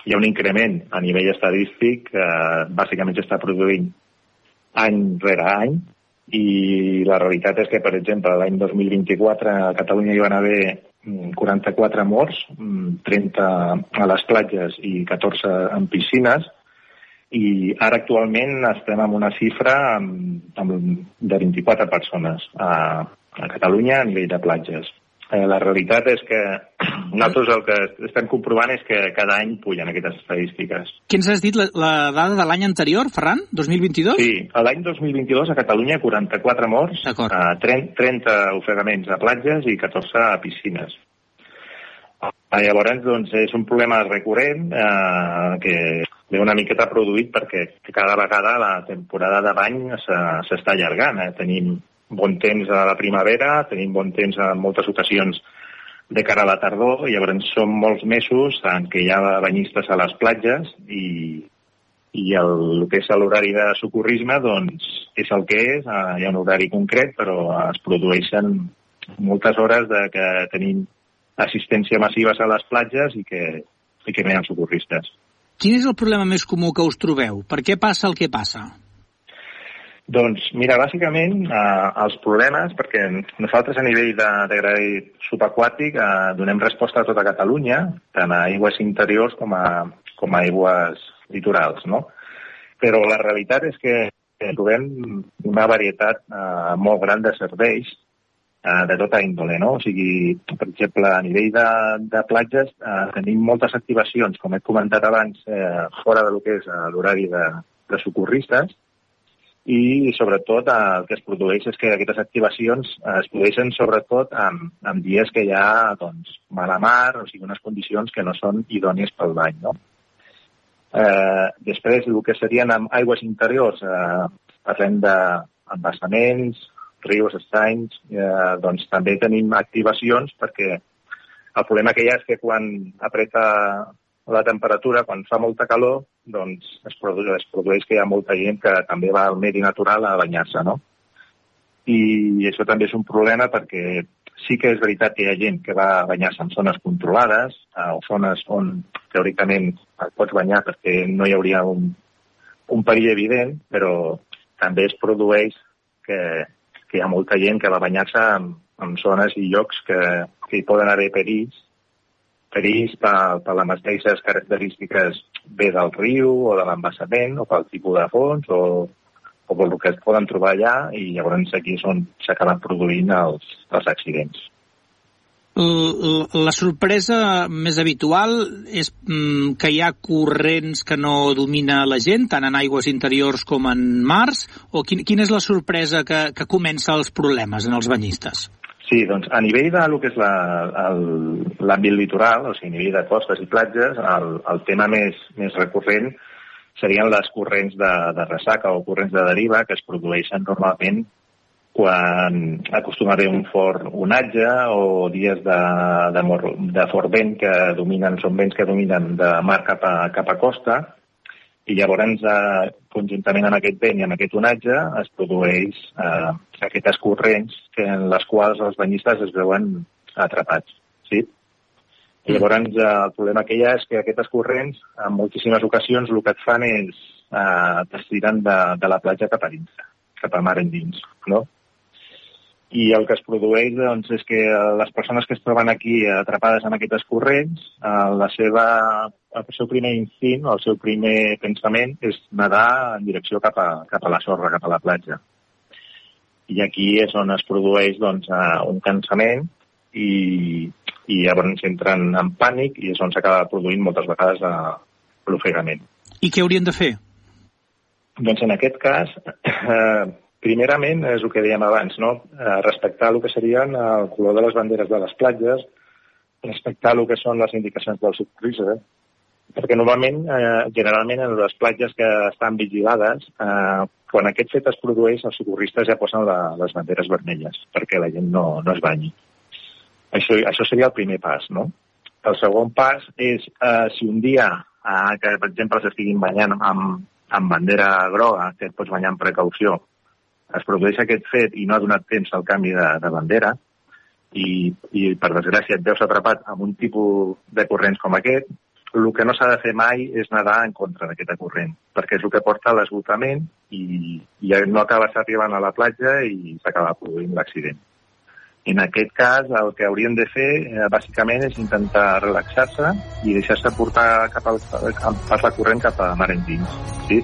hi ha un increment a nivell estadístic que bàsicament s'està produint any rere any i la realitat és que, per exemple, l'any 2024 a Catalunya hi van haver 44 mm, morts, 30 mm, a les platges i 14 en piscines, i ara actualment estem amb una xifra amb, amb de 24 persones a, a Catalunya a nivell de platges. Eh, la realitat és que nosaltres el que estem comprovant és que cada any pugen aquestes estadístiques. Què ens has dit, la, la dada de l'any anterior, Ferran? 2022? Sí, l'any 2022 a Catalunya 44 morts, a 30, 30 ofegaments a platges i 14 a piscines. Ah, llavors, doncs, és un problema recurrent eh, que ve una miqueta produït perquè cada vegada la temporada de bany s'està allargant. Eh? Tenim bon temps a la primavera, tenim bon temps en moltes ocasions de cara a la tardor, i llavors són molts mesos en què hi ha banyistes a les platges i, i el, el que és l'horari de socorrisme doncs, és el que és, eh, hi ha un horari concret, però es produeixen moltes hores de que tenim assistència massiva a les platges i que, i que ha socorristes. Quin és el problema més comú que us trobeu? Per què passa el que passa? Doncs, mira, bàsicament eh, els problemes, perquè nosaltres a nivell de, de gradi subaquàtic eh, donem resposta a tota Catalunya, tant a aigües interiors com a, com a aigües litorals, no? Però la realitat és que trobem una varietat eh, molt gran de serveis eh, de tota índole, no? O sigui, per exemple, a nivell de, de platges eh, tenim moltes activacions, com he comentat abans, eh, fora de lo que és eh, l'horari de, de socorristes, i sobretot eh, el que es produeix és que aquestes activacions eh, es produeixen sobretot en, en dies que hi ha doncs, mala mar, o sigui, unes condicions que no són idònies pel bany. No? Eh, després, el que serien amb aigües interiors, eh, parlem d'embassaments, rius, estanys, eh, doncs també tenim activacions perquè el problema que hi ha és que quan apreta la temperatura, quan fa molta calor, doncs es produeix, es produeix que hi ha molta gent que també va al medi natural a banyar-se, no? I això també és un problema perquè sí que és veritat que hi ha gent que va a banyar-se en zones controlades eh, o zones on teòricament et pots banyar perquè no hi hauria un, un perill evident, però també es produeix que que hi ha molta gent que va banyar-se en, en zones i llocs que, que hi poden haver perills, perills per, per les mateixes característiques bé del riu o de l'embassament o pel tipus de fons o, o pel que es poden trobar allà i llavors aquí és on s'acaben produint els, els accidents la sorpresa més habitual és mm, que hi ha corrents que no domina la gent, tant en aigües interiors com en mars, o quin, quina és la sorpresa que, que comença els problemes en els banyistes? Sí, doncs a nivell de lo que és l'àmbit litoral, o sigui, a nivell de costes i platges, el, el tema més, més recurrent serien les corrents de, de ressaca o corrents de deriva que es produeixen normalment quan acostuma a haver un fort onatge o dies de, de, mor, de fort vent que dominen, són vents que dominen de mar cap a, cap a costa i llavors, eh, conjuntament amb aquest vent i amb aquest onatge, es produeix eh, aquestes corrents que, en les quals els banyistes es veuen atrapats. Sí? I llavors, eh, el problema que hi ha és que aquestes corrents, en moltíssimes ocasions, el que et fan és eh, t'estiren de, de la platja cap a dins, cap a mar endins, no? I el que es produeix doncs, és que les persones que es troben aquí atrapades en aquestes corrents, eh, la seva, el seu primer instint o el seu primer pensament és nedar en direcció cap a, cap a la sorra, cap a la platja. I aquí és on es produeix doncs, eh, un cansament i, i llavors entren en pànic i és on s'acaba produint moltes vegades eh, l'ofegament. I què haurien de fer? Doncs en aquest cas, eh, Primerament, és el que dèiem abans, no? Eh, respectar el que serien el color de les banderes de les platges, respectar el que són les indicacions del socorrisme, perquè normalment, eh, generalment, en les platges que estan vigilades, eh, quan aquest fet es produeix, els socorristes ja posen la, les banderes vermelles perquè la gent no, no es banyi. Això, això seria el primer pas, no? El segon pas és, eh, si un dia eh, que, per exemple, s'estiguin banyant amb, amb bandera groga, que et pots banyar amb precaució, es produeix aquest fet i no ha donat temps al canvi de, de bandera i, i, per desgràcia, et veus atrapat amb un tipus de corrents com aquest, el que no s'ha de fer mai és nedar en contra d'aquesta corrent, perquè és el que porta a l'esgotament i, i no acabes arribant a la platja i s'acaba produint l'accident. En aquest cas, el que haurien de fer, eh, bàsicament, és intentar relaxar-se i deixar-se portar cap al, per la corrent cap a mar endins. Sí?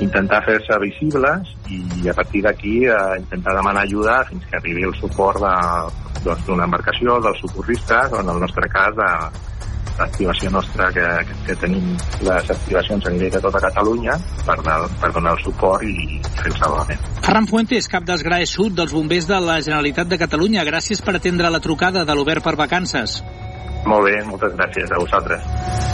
Intentar fer-se visibles i a partir d'aquí eh, intentar demanar ajuda fins que arribi el suport d'una de, doncs, embarcació, dels socorristes o en el nostre cas de l'activació nostra que, que, que tenim les activacions a nivell de tota Catalunya per, per donar el suport i fer el salvament. Ferran Fuentes, cap dels GRAE Sud dels bombers de la Generalitat de Catalunya. Gràcies per atendre la trucada de l'Obert per Vacances. Molt bé, moltes gràcies a vosaltres.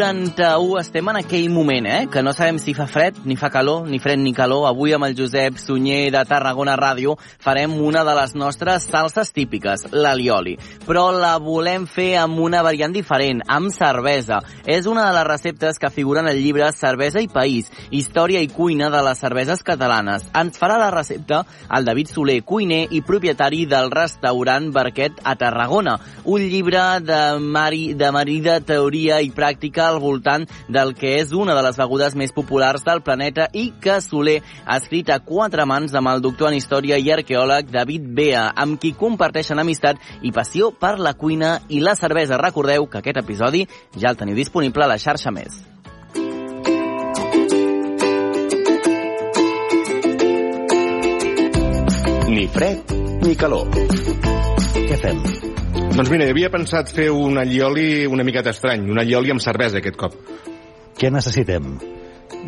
41, estem en aquell moment, eh? Que no sabem si fa fred, ni fa calor, ni fred ni calor. Avui amb el Josep Sunyer de Tarragona Ràdio farem una de les nostres salses típiques, l'alioli. Però la volem fer amb una variant diferent, amb cervesa. És una de les receptes que figuren al llibre Cervesa i País, història i cuina de les cerveses catalanes. Ens farà la recepta el David Soler, cuiner i propietari del restaurant Barquet a Tarragona. Un llibre de, mari, de marida, teoria i pràctica al voltant del que és una de les begudes més populars del planeta i que Soler ha escrit a quatre mans amb el doctor en història i arqueòleg David Bea, amb qui comparteixen amistat i passió per la cuina i la cervesa. Recordeu que aquest episodi ja el teniu disponible a la xarxa més. Ni fred ni calor. Què fem? Doncs mira, havia pensat fer un allioli una miqueta estrany, un allioli amb cervesa aquest cop. Què necessitem?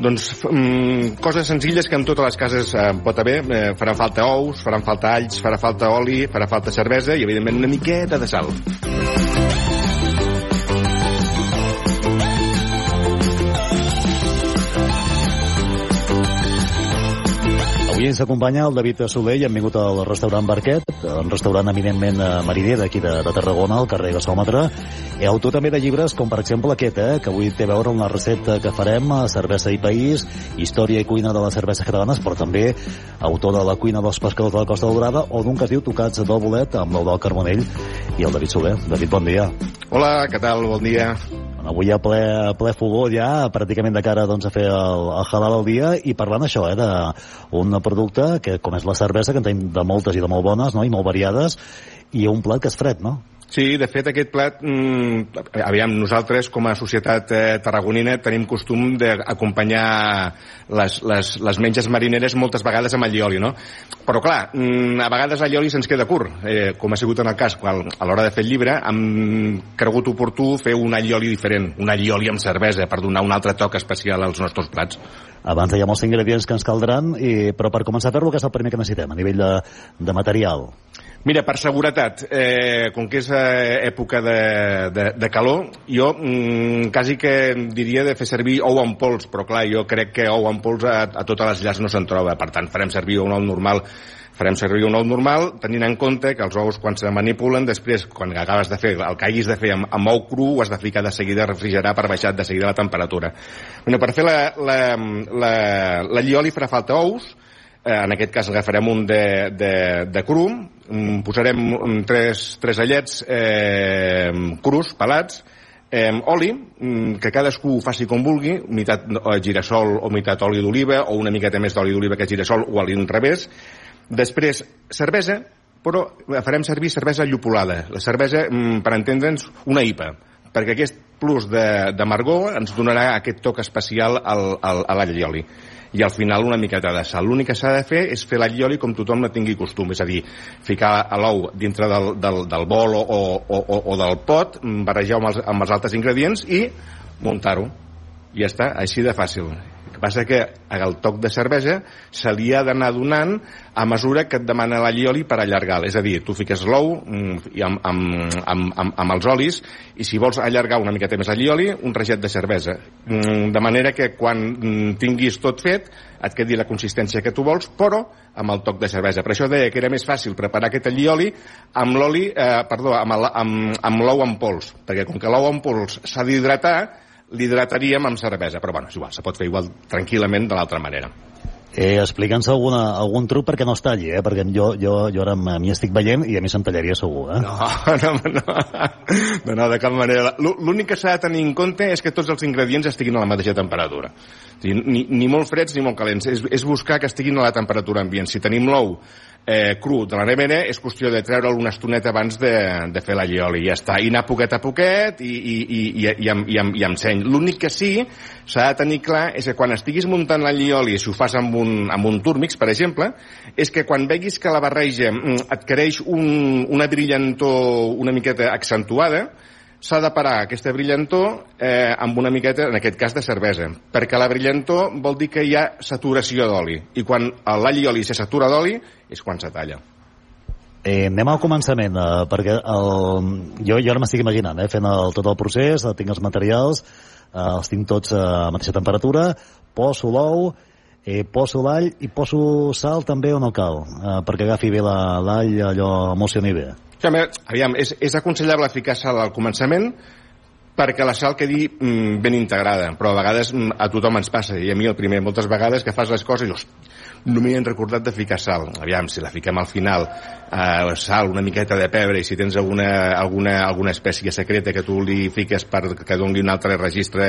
Doncs mm, coses senzilles que en totes les cases eh, pot haver. Eh, faran falta ous, faran falta alls, farà falta oli, farà falta cervesa i, evidentment, una miqueta de sal. Avui ens acompanya el David Soler i hem vingut al restaurant Barquet, un restaurant eminentment eh, mariner d'aquí de, de Tarragona, al carrer Gasòmetre, i autor també de llibres com per exemple aquest, eh, que avui té a veure la recepta que farem, cervesa i país, història i cuina de les cerveses catalanes, però també autor de la cuina dels pescadors de la Costa Daurada, o d'un que es diu Tocats del Bolet, amb l'Eudal Carbonell i el David Soler. David, bon dia. Hola, què tal? Bon dia. Avui ja ple, ple fogó ja, pràcticament de cara doncs, a fer el, el halal al dia i parlant això, eh, d'un producte que com és la cervesa, que en tenim de moltes i de molt bones no? i molt variades, i un plat que és fred, no? Sí, de fet, aquest plat, mm, aviam, nosaltres com a societat eh, tarragonina tenim costum d'acompanyar les, les, les menges marineres moltes vegades amb allioli, no? Però clar, mm, a vegades allioli se'ns queda curt, eh, com ha sigut en el cas quan, a l'hora de fer el llibre, hem cregut oportú fer un allioli diferent, un allioli amb cervesa, per donar un altre toc especial als nostres plats. Abans dèiem els ingredients que ens caldran, i, però per començar a fer-lo, què és el primer que necessitem a nivell de, de material? Mira, per seguretat, eh, com que és eh, època de, de, de calor, jo mm, quasi que diria de fer servir ou en pols, però clar, jo crec que ou en pols a, a totes les llars no se'n troba, per tant farem servir un ou normal farem servir un ou normal, tenint en compte que els ous quan se manipulen, després, quan acabes de fer, el que hagis de fer amb, amb ou cru, ho has de ficar de seguida a refrigerar per baixar de seguida la temperatura. Bueno, per fer la, la, la, la llioli farà falta ous, en aquest cas agafarem un de, de, de cru, mm, posarem tres, tres allets eh, crus, pelats, eh, oli, mm, que cadascú faci com vulgui, meitat eh, girassol o meitat oli d'oliva, o una miqueta més d'oli d'oliva que girassol, o a l'inrevés. Després, cervesa, però farem servir cervesa llupolada. La cervesa, mm, per entendre'ns, una IPA, perquè aquest plus margó ens donarà aquest toc especial al, al, a l'allioli i al final una miqueta de sal. L'únic que s'ha de fer és fer l'allioli com tothom no tingui costum, és a dir, ficar l'ou dintre del, del, del bol o, o, o, o del pot, barrejar amb els, amb els altres ingredients i muntar-ho. I ja està, així de fàcil passa que el toc de cervesa se li ha d'anar donant a mesura que et demana l'allioli per allargar -la. És a dir, tu fiques l'ou mm, amb, amb, amb, amb, amb els olis i si vols allargar una miqueta més allioli, un reget de cervesa. Mm, de manera que quan mm, tinguis tot fet et quedi la consistència que tu vols, però amb el toc de cervesa. Per això deia que era més fàcil preparar aquest allioli amb l'oli, eh, perdó, amb l'ou amb, amb en pols, perquè com que l'ou en pols s'ha d'hidratar, l'hidrataríem amb cervesa, però bueno, és igual, se pot fer igual tranquil·lament de l'altra manera. Eh, Explica'ns algun truc perquè no es talli, eh? perquè jo, jo, jo ara m'hi estic veient i a mi se'm tallaria segur. Eh? No, no, no, no, no de cap manera. L'únic que s'ha de tenir en compte és que tots els ingredients estiguin a la mateixa temperatura. Ni, ni molt freds ni molt calents. És, és buscar que estiguin a la temperatura ambient. Si tenim l'ou eh, cru de la nevera és qüestió de treure'l una estoneta abans de, de fer la llioli i ja està, i anar poquet a poquet i, i, i, i, i, amb, i, amb, i amb seny. L'únic que sí s'ha de tenir clar és que quan estiguis muntant la llioli si ho fas amb un, amb un túrmix per exemple és que quan veguis que la barreja mm, adquireix un, una brillantor una miqueta accentuada s'ha de parar aquesta brillantor eh, amb una miqueta, en aquest cas, de cervesa, perquè la brillantor vol dir que hi ha saturació d'oli, i quan l'all i oli se satura d'oli és quan se talla. Eh, anem al començament, eh, perquè el, jo, jo ara m'estic imaginant, eh, fent el, tot el procés, eh, tinc els materials, eh, els tinc tots a mateixa temperatura, poso l'ou, eh, poso l'all i poso sal també on no cal, eh, perquè agafi bé l'all, la, allò emocioni bé. Sí, aviam, és, és aconsellable ficar sal al començament perquè la sal quedi mm, ben integrada, però a vegades mm, a tothom ens passa, i a mi el primer, moltes vegades que fas les coses i no m'hi han recordat de ficar sal. Aviam, si la fiquem al final, eh, sal, una miqueta de pebre, i si tens alguna, alguna, alguna espècie secreta que tu li fiques per que doni un altre registre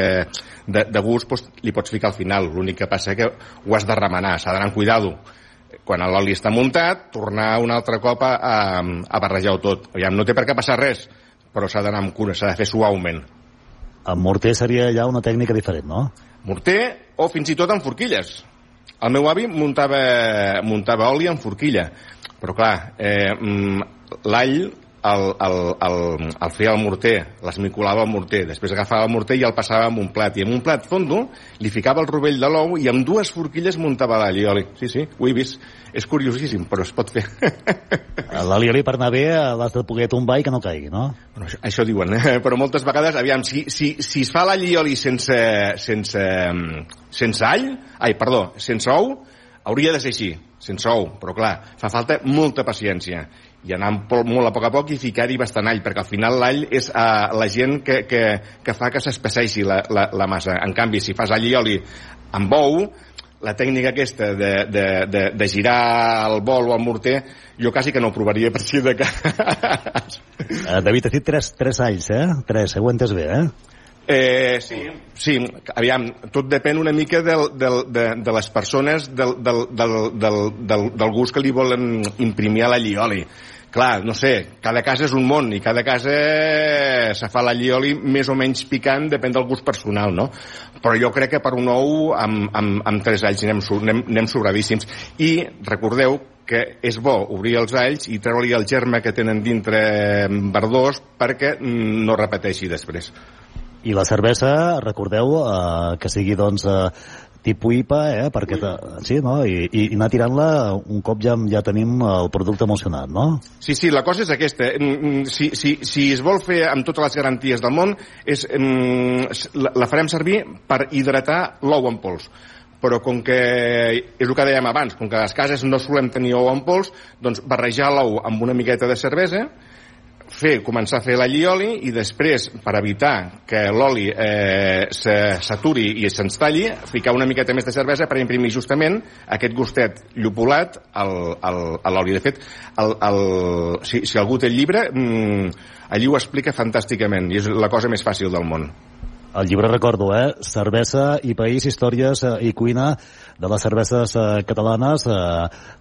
de, de gust, doncs li pots ficar al final. L'únic que passa que ho has de remenar, s'ha d'anar amb cuidado quan l'oli està muntat, tornar un altre cop a, a, a barrejar-ho tot. Aviam, no té per què passar res, però s'ha d'anar amb cura, s'ha de fer suaument. Amb morter seria ja una tècnica diferent, no? Morter o fins i tot amb forquilles. El meu avi muntava, muntava oli en forquilla, però clar, eh, mm, l'all el, el, el, el feia al morter, l'esmicolava al morter, després agafava el morter i el passava en un plat, i en un plat fondo li ficava el rovell de l'ou i amb dues forquilles muntava l'allioli. Sí, sí, ho he vist. És curiosíssim, però es pot fer. L'allioli per anar bé l'has de poder tombar i que no caigui, no? Bueno, això, això diuen, eh? però moltes vegades, aviam, si, si, si es fa l'allioli sense, sense, sense all, ai, perdó, sense ou, hauria de ser així, sense ou, però clar, fa falta molta paciència i anar molt a poc a poc i ficar-hi bastant all, perquè al final l'all és uh, la gent que, que, que fa que s'espesseixi la, la, la massa. En canvi, si fas all i oli amb bou, la tècnica aquesta de, de, de, de girar el bol o el morter, jo quasi que no ho provaria per si de cas. Uh, David, has dit tres, tres alls, eh? Tres, ho entes bé, eh? Eh, sí, sí, aviam, tot depèn una mica del, del, de, de les persones, del, del, del, del, del, gust que li volen imprimir a la llioli clar, no sé, cada casa és un món i cada casa se fa l'allioli més o menys picant, depèn del gust personal, no? Però jo crec que per un ou amb, amb, amb tres alls anem, anem, anem sobradíssims. I recordeu que és bo obrir els alls i treure-li el germe que tenen dintre verdós perquè no repeteixi després. I la cervesa, recordeu, eh, que sigui doncs, eh, tipus IPA, eh, perquè sí, no? I, i anar tirant-la un cop ja, ja tenim el producte emocionat, no? Sí, sí, la cosa és aquesta. Si, si, si es vol fer amb totes les garanties del món, és, la, la farem servir per hidratar l'ou en pols però com que és el que dèiem abans, com que a les cases no solem tenir ou en pols, doncs barrejar l'ou amb una miqueta de cervesa, fer, començar a fer l'allioli i després, per evitar que l'oli eh, s'aturi i se'ns talli, ficar una miqueta més de cervesa per imprimir justament aquest gustet llupulat al, al, a l'oli. De fet, el, el, si, si algú té el llibre, mmm, allí ho explica fantàsticament i és la cosa més fàcil del món. El llibre recordo, eh? Cervesa i país, històries eh, i cuina de les cerveses eh, catalanes eh,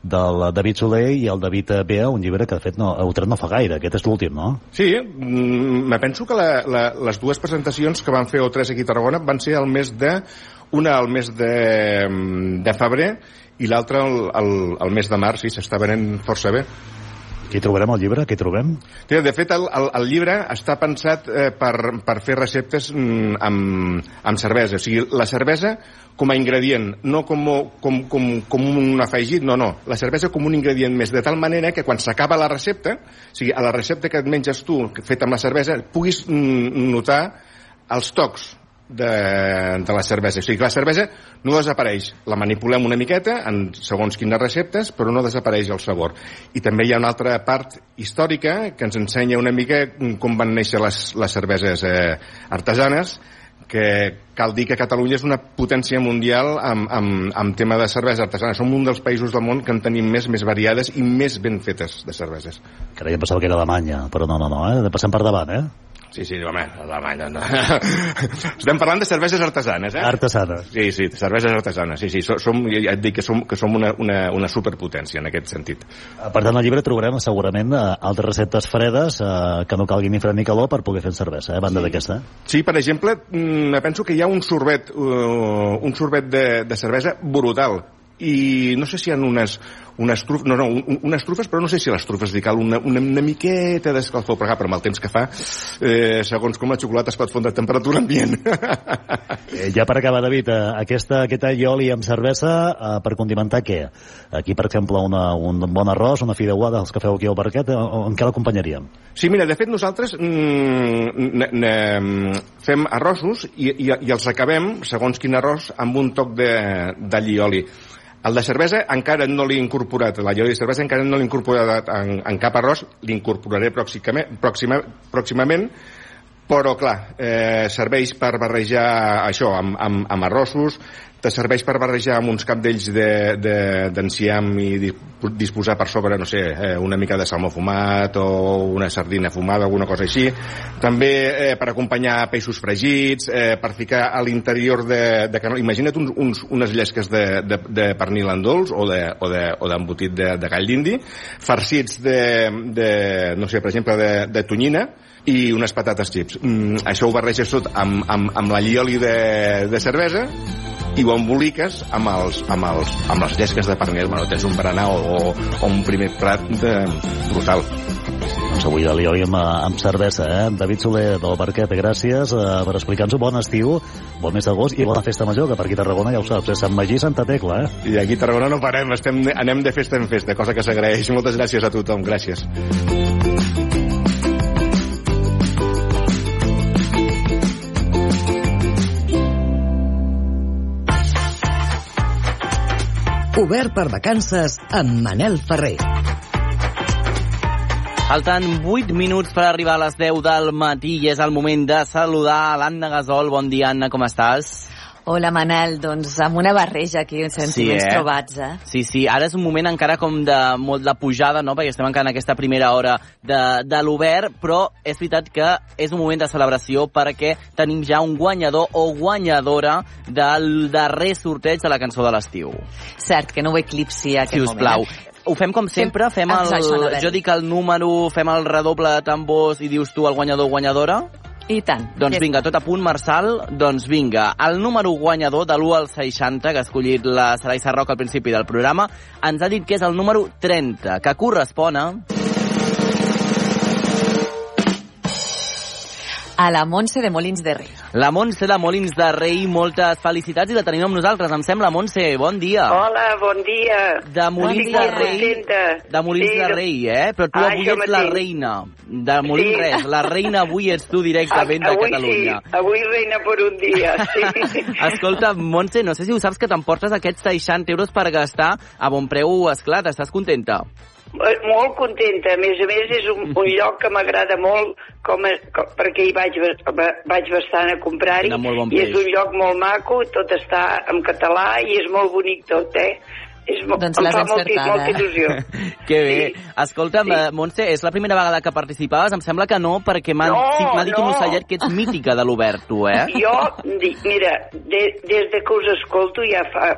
del David Soler i el David Bea, un llibre que de fet no, heu tret no fa gaire, aquest és l'últim, no? Sí, mm, me penso que la, la, les dues presentacions que van fer O3 aquí a Tarragona van ser el mes de una al mes de, de febrer i l'altra el, el, el mes de març, i s'està venent força bé. Què trobarem al llibre? Què trobem? De fet, el, el, el llibre està pensat eh, per, per fer receptes mm, amb, amb cervesa. O sigui, la cervesa com a ingredient, no com, com, com, com un afegit, no, no. La cervesa com un ingredient més, de tal manera que quan s'acaba la recepta, o sigui, a la recepta que et menges tu, feta amb la cervesa, puguis mm, notar els tocs de, de la cervesa. O sigui que la cervesa no desapareix. La manipulem una miqueta en segons quines receptes, però no desapareix el sabor. I també hi ha una altra part històrica que ens ensenya una mica com van néixer les, les cerveses eh, artesanes, que cal dir que Catalunya és una potència mundial amb, amb, amb tema de cervesa artesana. Som un dels països del món que en tenim més, més variades i més ben fetes de cerveses. Em pensava que era Alemanya, però no, no, no, eh? passem per davant, eh? Sí, sí, home, Alemanya. No. Estem parlant de cerveses artesanes, eh? Artesanes. Sí, sí, cerveses artesanes. Sí, sí, som, ja et dic que som, que som una, una, una superpotència en aquest sentit. Per tant, al llibre trobarem segurament eh, altres receptes fredes eh, que no calgui ni fred ni calor per poder fer cervesa, eh, a banda sí. d'aquesta. Sí, per exemple, mm, penso que hi ha un sorbet, uh, un sorbet de, de cervesa brutal i no sé si hi ha unes, unes trufes, no, no, unes trufes, però no sé si les trufes li cal una, una, una miqueta d'escalfor, però, però amb el temps que fa, eh, segons com la xocolata es pot fondre a temperatura ambient. eh, ja per acabar, David, eh, aquesta, aquesta oli amb cervesa, eh, per condimentar què? Aquí, per exemple, una, un bon arròs, una fideuada, els que feu aquí al parquet, eh, en què l'acompanyaríem? Sí, mira, de fet nosaltres mm, fem arrossos i, i, i els acabem, segons quin arròs, amb un toc d'alli oli. El de cervesa encara no l'he incorporat, la lloi de cervesa encara no l'he incorporat en, en cap arròs, l'incorporaré pròximament, pròxima, pròximament, però clar, eh, serveix per barrejar això amb, amb, amb arrossos, te serveix per barrejar amb uns capdells d'enciam de, de, i disposar per sobre, no sé, eh, una mica de salmó fumat o una sardina fumada, alguna cosa així. També eh, per acompanyar peixos fregits, eh, per ficar a l'interior de, de canó. Imagina't uns, uns, unes llesques de, de, de pernil en dolç o d'embotit de, de, de, de gall d'indi, farcits de, de, no sé, per exemple, de, de tonyina, i unes patates chips. Mm, això ho barreges tot amb, amb, amb l'allioli de, de cervesa i ho emboliques amb, els, amb, els, amb les llesques de pernil. Bueno, tens un berenar o, o un primer plat de, brutal. Doncs avui de lioli amb, amb cervesa, eh? David Soler del Barquet, gràcies eh, per explicar-nos un bon estiu, bon mes d'agost i bona festa major, que per aquí a Tarragona ja ho saps, eh? Sant Magí, Santa Tecla, eh? I aquí a Tarragona no parem, estem, anem de festa en festa, cosa que s'agraeix. Moltes gràcies a tothom, gràcies. Obert per vacances amb Manel Ferrer. Falten 8 minuts per arribar a les 10 del matí i és el moment de saludar l'Anna Gasol. Bon dia, Anna, com estàs? Hola, Manel. Doncs amb una barreja aquí, sentiments sí, eh? trobats, eh? Sí, sí. Ara és un moment encara com de molt de pujada, no?, perquè estem encara en aquesta primera hora de, de l'obert, però és veritat que és un moment de celebració perquè tenim ja un guanyador o guanyadora del darrer sorteig de la cançó de l'estiu. Cert, que no ho eclipsi aquest si us plau. moment. Eh? ho fem com sempre, fem el, jo dic el número, fem el redoble de tambors i dius tu el guanyador o guanyadora? I tant. Doncs vinga, tot a punt, Marçal. Doncs vinga, el número guanyador de l'1 al 60, que ha escollit la Sarai Sarroc al principi del programa, ens ha dit que és el número 30, que correspon a... A la Montse de Molins de Rei. La Montse de Molins de Rei, moltes felicitats i la tenim amb nosaltres, em sembla, Montse, bon dia. Hola, bon dia. De Molins Estic de molt Rei. contenta. De Molins Sí, de de- Rei, eh? Però tu Ah, avui ets la reina. De Molins Sí. res, la reina avui ets tu directament de avui Catalunya. sí, avui reina per un dia, sí. Escolta, Montse, no sé si ho saps que t'emportes aquests 60 euros per gastar a bon preu, esclat, estàs contenta? Eh, Molt contenta. A més a més, és un, un lloc que m'agrada molt com, a, com, perquè hi vaig, vaig bastant a comprar-hi molt bon i és un lloc molt maco, tot està en català i és molt bonic tot, eh? És, mo- Doncs l'has encertada. molta il·lusió. Que bé. Escolta'm, sí. Montse, és la primera vegada que participaves? Em sembla que no, perquè m'ha No, sí, dit un no. ocellet que ets mítica de l'Obert, tu, eh? Jo, mira, de, des de que us escolto ja fa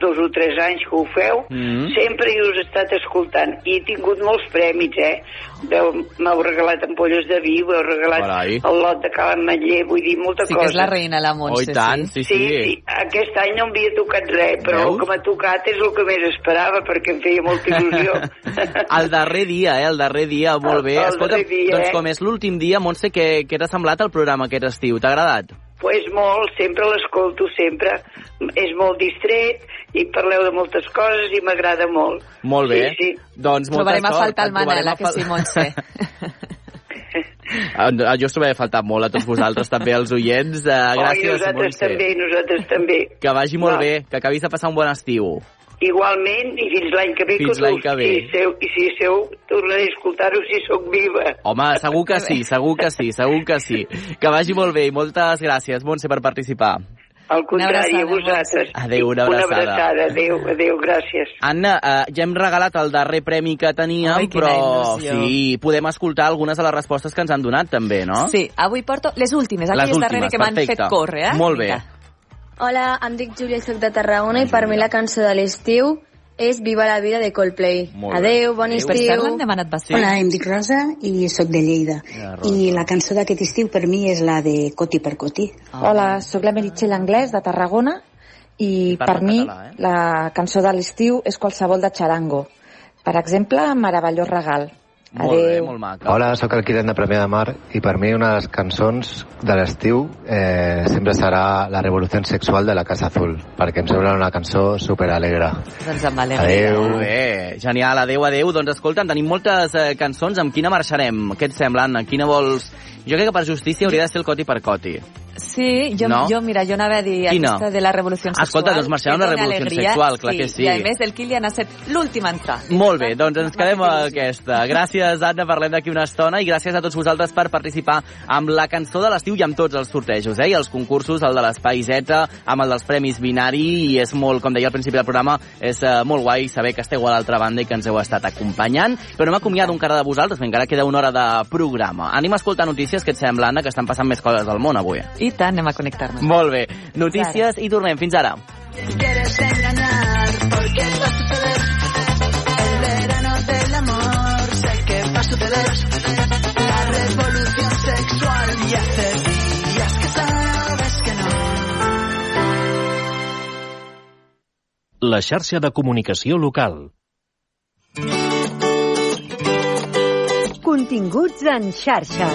dos o tres anys que ho feu, Mm. sempre hi us he estat escoltant i he tingut molts premis, eh? M'heu regalat ampolles de vi, m'heu regalat Carai. el lot de Can Ametller, vull dir, molta Sí cosa. que és la reina, la Montse, Oh, i tant, sí, sí. Sí, sí, aquest any no m'havia tocat res, però Veus? el que m'ha tocat és el que més esperava, perquè em feia molta il·lusió. El darrer dia, eh? El darrer dia, molt bé. El- el Escolta, dia, doncs eh? com és l'últim dia, Montse, què, què t'ha semblat el programa aquest estiu? T'ha agradat? Pues molt, sempre l'escolto, sempre. És molt distret i parleu de moltes coses i m'agrada molt. Molt bé. Sí, sí. Doncs molta Trobarem a sort. faltar el Manel, a eh, que sí, Montse? Ah, Jo us trobava a faltar molt a tots vosaltres, també als oients. Uh, oh, i gràcies, nosaltres Montse. també, nosaltres també. Que vagi molt Va. bé, que acabis de passar un bon estiu. Igualment, i fins l'any que ve. Fins que l'any que ve. Si seu, I si seu, tornaré a escoltar-ho si sóc viva. Home, segur que sí, segur que sí, segur que sí. Que vagi molt bé i moltes gràcies, Montse, per participar. Al contrari, abraçada, a vosaltres. Adéu, una Una abraçada. abraçada, adéu, adéu, gràcies. Anna, eh, ja hem regalat el darrer premi que teníem, Ai, però il·lusió. sí, podem escoltar algunes de les respostes que ens han donat també, no? Sí, avui porto les últimes, Les aquelles últimes, darrere que m'han fet córrer, eh? Molt bé. Vinga. Hola, em dic Júlia i soc de Tarragona i per mi la cançó de l'estiu és Viva la vida de Coldplay. Adeu, bon Adéu. estiu. Per demanat bastant. Hola, em dic Rosa i sóc de Lleida. I la cançó d'aquest estiu per mi és la de Coti per Coti. Hola, sóc la Meritxell Anglès de Tarragona i Parla per mi català, eh? la cançó de l'estiu és qualsevol de Charango. Per exemple, Meravellós regal. Molt bé, Adéu. molt maca. Hola, sóc el Kiren de Premià de Mar i per mi una de les cançons de l'estiu eh, sempre serà La revolució sexual de la Casa Azul perquè em sembla una cançó superalegre. Doncs amb alegria. Adéu. Molt bé, genial, adeu, adeu. Doncs escolta, tenim moltes eh, cançons, amb quina marxarem? Què et sembla, Anna? Quina vols... Jo crec que per justícia hauria de ser el coti per coti. Sí, jo, No? jo, mira, jo anava a dir Quina? aquesta de la revolució sexual. Escolta, doncs que dona revolució alegria, sexual, clar que sí. I a més, el Kilian ha set l'últim a entrar. Molt bé, doncs ens quedem amb aquesta. Gràcies, Anna, parlem d'aquí una estona i gràcies a tots vosaltres per participar amb la cançó de l'estiu i amb tots els sortejos, eh? I els concursos, el de l'Espai Z, amb el dels Premis Binari, i és molt, com deia al principi del programa, és uh, molt guai saber que esteu a l'altra banda i que ens heu estat acompanyant. Però no m'acomiado encara de vosaltres, encara queda una hora de programa. Anem a escoltar notícies que et sembla, Anna, que estan passant més coses al món avui. I tant, anem a connectar-nos. Molt bé. Notícies i tornem. Fins ara. Quieres engañar porque va a suceder el verano del amor. Sé que va a suceder la revolución sexual. Y hace días que sabes que no. La xarxa de comunicació local. Continguts en xarxa.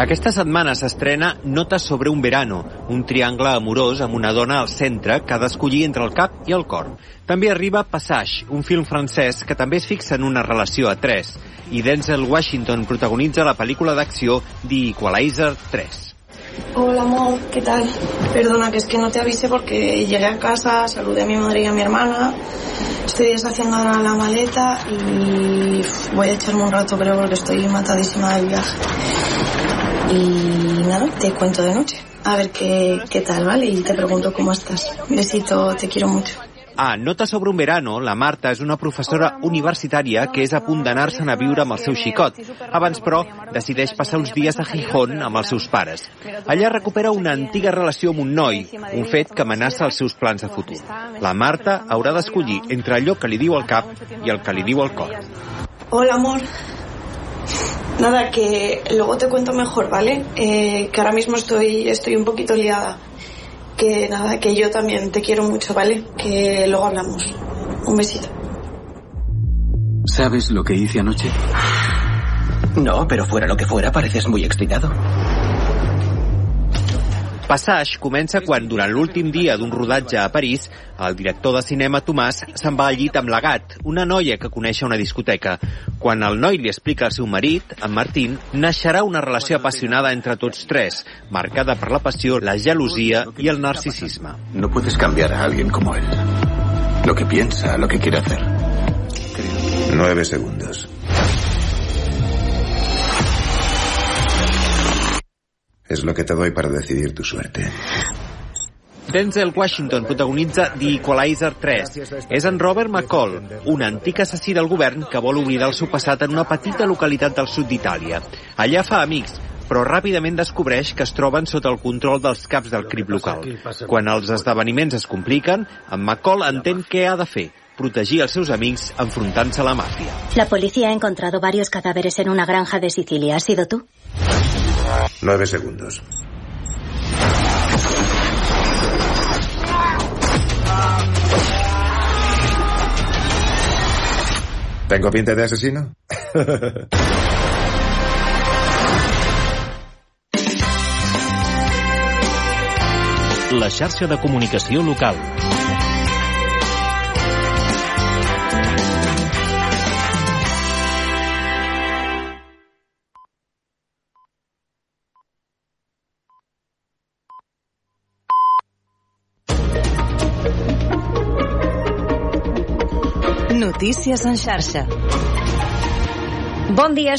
Aquesta setmana s'estrena Notes sobre un verano, un triangle amorós amb una dona al centre que ha d'escollir entre el cap i el cor. També arriba Passage, un film francès que també es fixa en una relació a tres, i Denzel Washington protagonitza la pel·lícula d'acció The Equalizer 3. Hola amor, ¿qué tal? Perdona, que es que no te avisé porque llegué a casa, saludé a mi madre y a mi hermana, estoy deshaciendo ahora la maleta y voy a echarme un rato creo porque estoy matadísima del viaje. Y nada, te cuento de noche. A ver qué, qué tal, ¿vale? Y te pregunto cómo estás. Besito, te quiero mucho. A Nota sobre un verano, la Marta és una professora universitària que és a punt d'anar-se'n a viure amb el seu xicot. Abans, però, decideix passar uns dies a Gijón amb els seus pares. Allà recupera una antiga relació amb un noi, un fet que amenaça els seus plans de futur. La Marta haurà d'escollir entre allò que li diu el cap i el que li diu el cor. Hola, amor. Nada, que luego te cuento mejor, ¿vale? Eh, que ahora mismo estoy, estoy un poquito liada. Que nada, que yo también te quiero mucho, ¿vale? Que luego hablamos. Un besito. ¿Sabes lo que hice anoche? No, pero fuera lo que fuera, pareces muy excitado. Passage comença quan, durant l'últim dia d'un rodatge a París, el director de cinema Tomàs se'n va al llit amb la Gat, una noia que coneix a una discoteca. Quan el noi li explica al seu marit, en Martín, naixerà una relació apassionada entre tots tres, marcada per la passió, la gelosia i el narcisisme. No puedes cambiar a alguien como él. Lo que piensa, lo que quiere hacer. Nueve segundos. Es lo que te doy para decidir tu suerte. Denzel Washington protagonitza The Equalizer 3. És en Robert McCall, un antic assassí del govern que vol oblidar el seu passat en una petita localitat del sud d'Itàlia. Allà fa amics, però ràpidament descobreix que es troben sota el control dels caps del crim local. Quan els esdeveniments es compliquen, en McCall entén què ha de fer, protegir els seus amics enfrontant-se a la màfia. La policía ha encontrado varios cadáveres en una granja de Sicilia. ¿Has sido tú? Nueve segundos. ¿Tengo pinta de asesino? La xarxa de comunicació local. Notícies en xarxa. Bon dia,